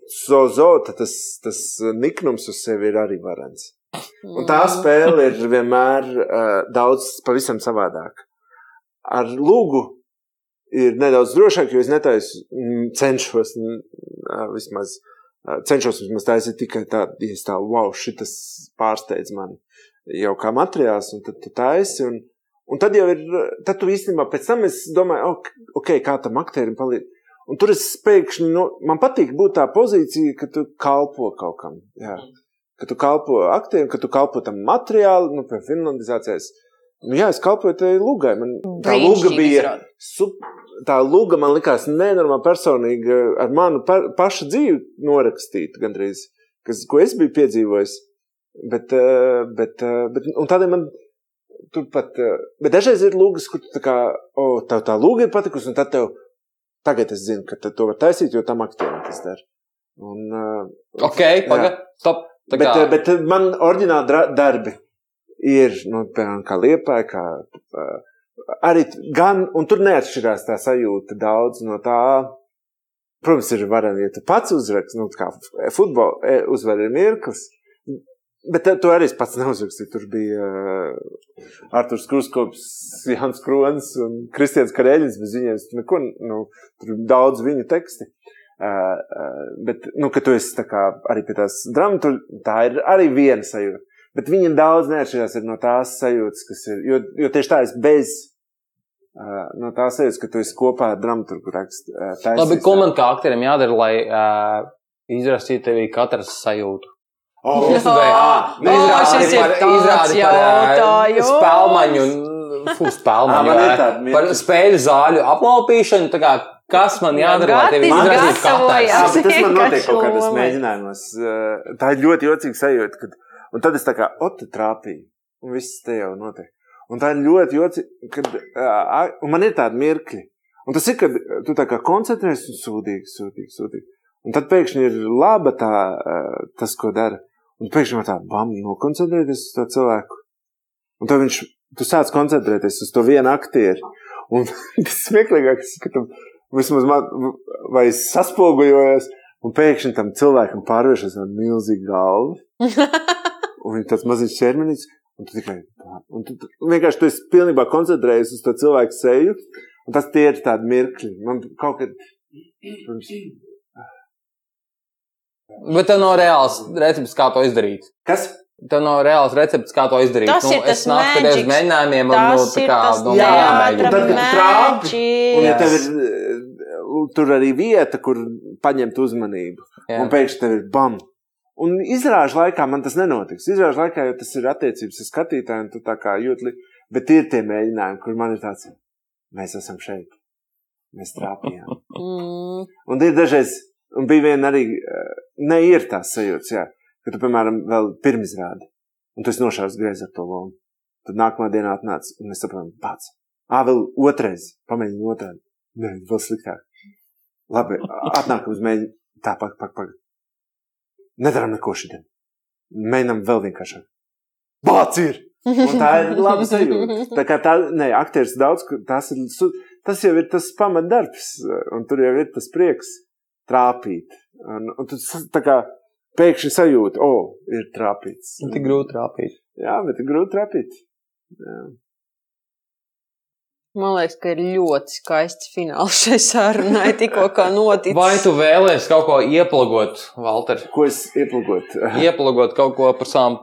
sozo, tad tas, tas niknums uz sevi ir arī varens. Un tā spēle ir vienmēr uh, daudz pavisam savādāk. Ar lūgu ir nedaudz drošāk, jo es netaisu, mm, cenšos mm, vismaz. Cenšos vismaz taisīt tikai tādu, ja tā, wow, šis pārsteidz mani jau kā materiāls, un tad tu taisi. Un, un tad jau ir, tad tu īstenībā pēc tam es domāju, ok, kā tam aktierim palīdz. Un tur es pēkšņi, nu, man patīk būt tā pozīcija, ka tu kalpo kaut kam. Jā. Ka tu kalpo aktierim, ka tu kalpo tam materiālam, nu, piemēram, finlandizācijas. Nu, jā, es kalpoju tai lugai. Man tā Brīnišķīgi bija. izrāda. Tā luga man likās nenormāli personīga, ar manu pa, pašu dzīvi norakstīta gandrīz, kas, ko es biju piedzīvojis. Bet, eh, bet, eh, bet un tādēļ man tur pat, eh, bet dažreiz ir lūgas, kur tā kā, o, tev tā lūga ir patikusi, un tad tev, tagad es zinu, ka to var taisīt, jo tam aktierim tas der. Un, Ok, pagaidi, stop. Bet, kā, bet man oriģināli darbi ir, nu, piemēram, kā liepā, kā arī gan, un tur neatšķirās tā sajūta daudz no tā. Protams, ir varami, ja tu pats uzrakst, nu, kā futbola e, uzvar ir mirklis. Bet to arī es pats neuzrakstīju. Tur bija uh, Arthurs Kruskops, Jans Kronis un Kristians Kareļins. Bez viņiem es neko, nu, tur ir daudz viņu teksti. Uh, uh, bet, nu, ka tu esi kā arī pie tās dramaturgas, tā ir arī viena sajūta. Bet viņa daudz neatšķirās ir no tās sajūtas, kas ir. Jo, jo tieši tā es bez. Uh, no tās sajūtas, ka tu esi kopā ar dramaturgu rakstu. Uh, labi, ko tā. man kā aktierim jādara, lai uh, izrastītu tevī katras sajūtu? Oh, Es gribēju, ā, O, šis ir tāds izrādi par ā, spēlmaņu, fu, Ā, spēlmaņu, man ir ā, tāda mirkļa. par spēļu zāļu aplaupīšanu, tā kā, kas man jādara, lai tevi. Jā, bet tas man notiek kaut kādos mēģinājumos. Uh, Tā ir ļoti jocīga sajūta. Kad, un tad es tā kā, o, te trāpīju. Un viss te jau notiek. Un tā ir ļoti jocīga, kad, uh, man ir tādi mirkļi. Un tas ir, kad tu tā kā koncentrējies un sūdīgi, sūdīgi, sūdīgi. Un tad pēkšņi ir laba tā, uh, tas, ko dara. Un pēkšņi var tādu bam, nokoncentrēties uz to cilvēku. Un tad viņš, tu sāc koncentrēties uz to vienu aktieru. Un tas smieklīgākais, ka tu vismaz man, vai es saspogojos, un pēkšņi tam cilvēkam pārvēršas tāda milzīga galva. Un ir tāds maziņš ķermenis. Un tu tikai un tu, tu, vienkārši tu esi pilnībā koncentrējies uz to cilvēku seju. Un tas tie ir tādi mirkļi. Man kaut kad. Pirms, Bet tev nav reāls recepts, kā to izdarīt. kas? Tev nav reāls recepts, kā to izdarīt. Tas nu, ir tas es nāku pēc mēģinājumiem, un nu, tā kā tas no Jā, mājām un tad, kad trāpi, Un ja tev ir eh, tur arī vieta, kur paņemt uzmanību, Jā. un pēkšņi tev ir bam. Un izrāžu laikā man tas nenotiks. Izrāžu laikā jau tas ir attiecības ar skatītājiem, tu tā kā jūti. Bet ir tie mēģinājumi, kur man ir tāds, mēs esam šeit. Mēs trāpījām. Mm. Un ir dažreiz, un bija viena arī, eh, ne ir tās sajūtas, jā, ka tu, piemēram, vēl pirmizrādi. Un tas nošāvis greizi ar to lomu. Tad nākamā dienā atnāca, un mēs saprotam, pats. Ā, vēl otrais, pamēģini otrādi. Nē, vēl sliktāk. Labi, atnākam uz mēģi. Tā, pak, pak, pak. Nedaram neko šodien. Mēģinam vēl vienkāršāk. Bāc ir! Un tā ir laba sajūta. Tā kā tā, nē, aktieris daudz, tas ir, tas jau ir tas pamatdarbs, un tur jau ir tas prieks trāpīt. Un, un tu tā kā pēkšņi sajūti, o, oh, ir trāpīts. Nu, Tik grūti rāpīt. Jā, bet ir grūti trāpīt. Jā. Man liekas, ka ir ļoti skaists fināls šai sarunai, tikko kā noticis. Vai tu vēlēsies kaut ko ieplagot, Valter? Ko es ieplūkotu? Ieplagot kaut ko par savām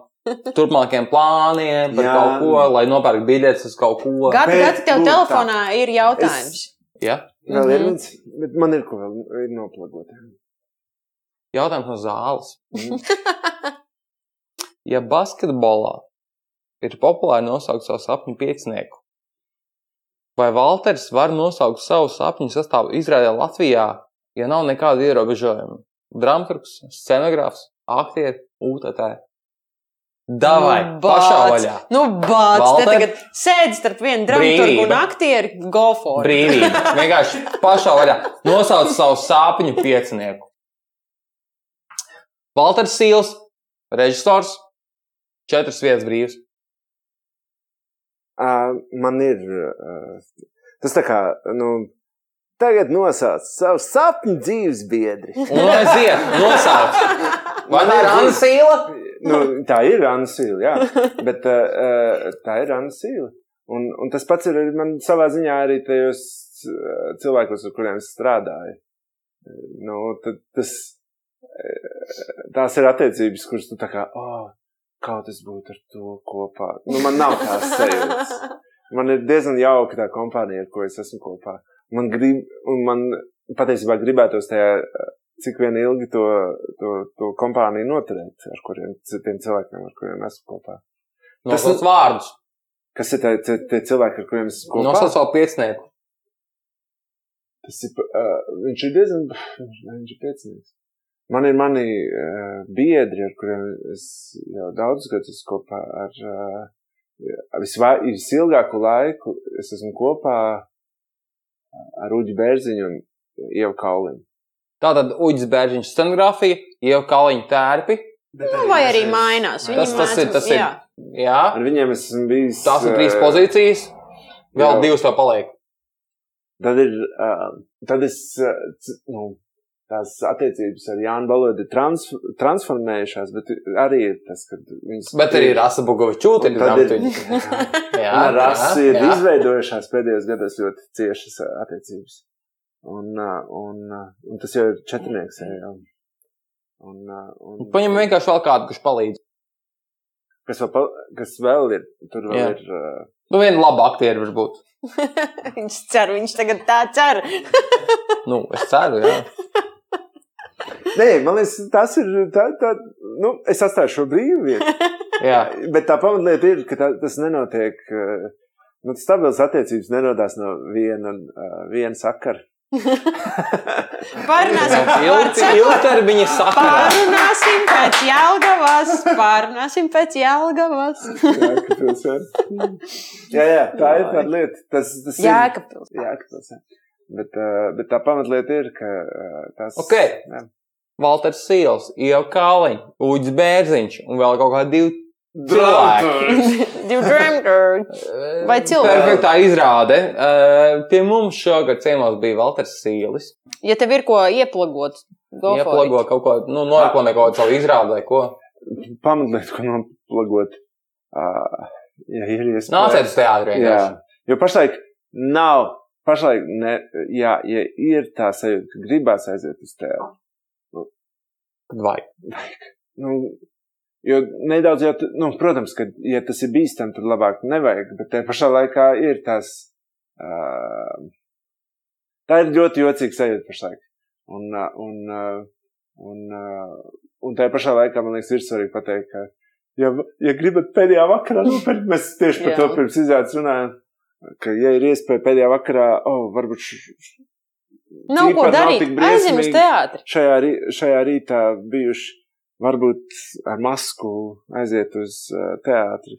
turpmākajiem plāniem, par Jā. kaut ko, lai nopērktu biļetes uz kaut ko. Bet, gati, tev nu, tā. telefonā ir jautājums. Ja? Vēl ir Mhm. viens, bet man ir ko vēl noplagot. Jautājums no zāles. Mhm. Ja basketbolā ir populāri nosaukt savu sapņu piecinieku, vai Valters var nosaukt savu sapņu sastāvu Izraēlā Latvijā, ja nav nekāda ierobežojuma? Dramaturgs, scenogrāfs, aktieri, UTT. Davai, Nu, pašā vaļā. Nu, bāc, te Valter? tagad sēdi starp vienu dramaturgu un Brīvība. aktieri, go for it. Brīvība. Vienkārši pašā vaļā. Nosauc savu sāpņu piecinieku. Valters Sīls, režisors, četras vietas brīvs. Man ir tas tā kā, nu, tagad nosauc savu sapņu dzīves biedri. Un aiziet, nosauc. Tā ir Anna Sīla? nu, tā ir Anna Sīla, jā. Bet uh, tā ir Anna Sīla. Un, un tas pats ir man savā ziņā arī tajos cilvēkos, ar kuriem strādāju. Nu, tas, tās ir attiecības, kuras tu tā kā, oh, kā tas būtu ar to kopā. Nu, man nav tās sajūtas. Man ir diezgan jauka tā kompānija, ar ko es esmu kopā. Man grib, un man patiesībā gribētos tajā, cik vien ilgi to, to, to kompāniju noturēt, ar kuriem, tiem cilvēkiem, ar kuriem esmu kopā. Nosauc vārdus. Kas ir tie, tie, tie cilvēki, ar kuriem esmu kopā? Nosauc savu piecinieku. Tas ir, uh, viņš ir diezgan, viņš ir piecinieks. Man ir mani uh, biedri, ar kuriem es jau daudzus gadus kopā. Ar, uh, visvā, visilgāko laiku es esmu kopā ar Uģi Bērziņu un Ievu Kauliņu. Tātad Uģis Bēržiņš scenogrāfija, jau kaliņa tērpi. Nu, vai arī mainās. Viņi Tas- tas ir- tas ir- jā. Jā, Ar viņiem esmu bijis. tās ir trīs uh, pozīcijas. Vēl jā. divas vēl paliek. Tad ir, uh, tad es, uh, nu, tās attiecības ar Jānu Balodi trans, transformējušās, bet arī ir tas, ka viņas. Bet arī Rasa Bugovičūta ir Un dramaturgi. Jā, Un ar rasi ir jā. izveidojušās pēdējos gados ļoti ciešas attiecības. Un, un, un tas jau ir četrnieks. jā, jā. Un, uh, un, Paņem vienkārši vēl kādu, kurš palīdz. kas, vēl, kas vēl ir? Tur vēl Jā. ir. Uh, Nu, viena laba aktiera varbūt. viņš cer, viņš tagad tā cer. Nu, es ceru, jā. nē, man liekas, tas ir. Tā, tā, nu, es atstāju šo brīvu vietu. jā. Bet tā pamatlieta ir, ka tā, tas nenotiek. uh, Nu, stabils attiecības nerodās no viena, uh, viena sakara. Parunāsim par Ilgi- Ilgtermiņa sakarā. Pārunāsim pēc Jelgavas. Pārunāsim pēc Jelgavas. Jā, jā. jā, jā, tā ir tā lieta. Tas, tas Jēkabpils. ir. Jā, Kapils, jā. Bet, uh, bet tā pamatlieta ir, ka tas Ok. Jā. Valters Sīls, Ieva Kāliņš, Uģis Bērziņš un vēl kaut kādi divi cilvēki. Divi drēmgari. Vai cilvēki? Perfektā izrāde. Uh, Pie mums šogad ciemos bija Valters Sīlis. Ja tev ir ko ieplagot, Ieplago kaut ko, nu, noreklamē kaut kādu savu izrādi vai ko. pamatlieta, ko noplagot. Uh, ja ir iespēja. Nāciet uz teātri Jā, vienkārši. jo pašlaik nav. Pašlaik, ne, jā, ja ir tā sajūta, ka gribās aiziet uz teātri. Vai. Nu, jo nedaudz jau, nu, protams, ka, ja tas ir bīstami, tad labāk nevajag. Bet tajā pašā laikā ir tas. Uh, tā ir ļoti jocīga sajūta pašlaik. Un, uh, un, uh, un, uh, un tajā pašā laikā man liekas, ir svarīgi pateikt, ka, ja, ja gribat pēdējā vakarā nopirkt, mēs tieši par to pirms izrādes runājam, ka, ja ir iespēja pēdējā vakarā, oh, varbūt š, Nav ko darīt. Aizim uz teātri. šajā, rī- šajā rītā bijuši varbūt ar masku aiziet uz uh, teātri.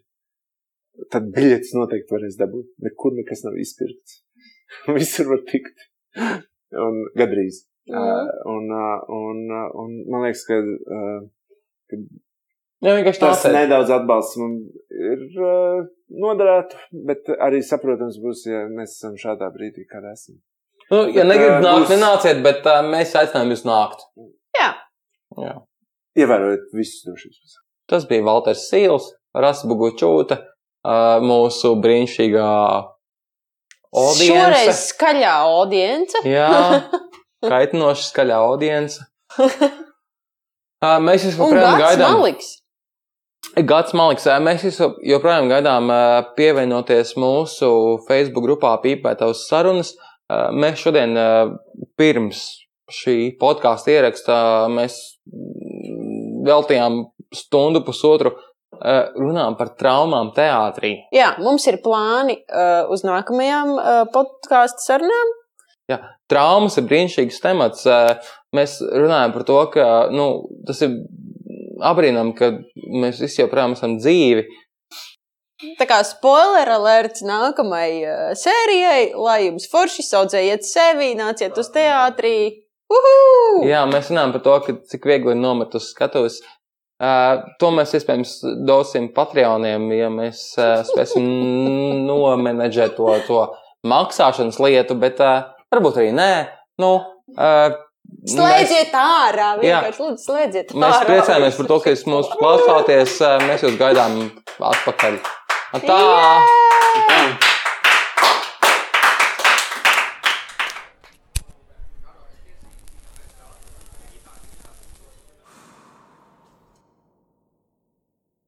Tad biļetes noteikti varēs dabūt. Nekur nekas nav izpirkts. Visur var tikt. Un gadrīz. Uh, un, uh, un, uh, un man liekas, ka, uh, ka Jā, tas tā. nedaudz atbalsts man ir uh, noderētu, bet arī saprotams būs, ja mēs esam šādā brīdī, kādā esam. Nu, ja negribat ā, nākt, būs- nenāciet, bet uh, mēs aicinām jūs nākt. Jā. Jā. Ievērojot visus drošības pasākumus. Tas bija Valters Sīls, Rasa Bugučūta, uh, mūsu brīnišķīgā audience. Šoreiz skaļā audience. Jā, kaitinoši skaļā audience. Uh, mēs jūs joprojām gaidām. Maliks. Gads Maliks, mēs jūs joprojām gaidām pievienoties mūsu Facebook grupā Pīpētavas sarunas. Ā, Mēs šodien pirms šī podkāstu ierakstā mēs veltījām stundu pusotru runām par traumām teātrī. Jā, mums ir plāni uh, uz nākamajām uh, podkāstu sarunām. Traumas ir brīnišķīgs temats. Ā, Mēs runājam par to, ka nu, tas ir apbrīnām, ka mēs visi joprojām esam dzīvi. Tā kā spoiler alerts nākamajai uh, sērijai, lai jums forši saudzējiet sevi, nāciet uz teātrī. Uhu! Jā, mēs runājam par to, ka cik viegli ir nomet uz skatuves. Uh, to mēs iespējams dosim Patreoniem, ja mēs uh, spēsim nomenedžēt to, to maksāšanas lietu, bet uh, varbūt arī nē. Nu, uh, Slēdziet ārā! Jā. Vienkārši lūdzu, slēdziet Mēs, mēs ārā! priecājamies par to, ka jūs mūs klausāties. Mēs jūs gaidām atpakaļ. Tā! Jā! Tā.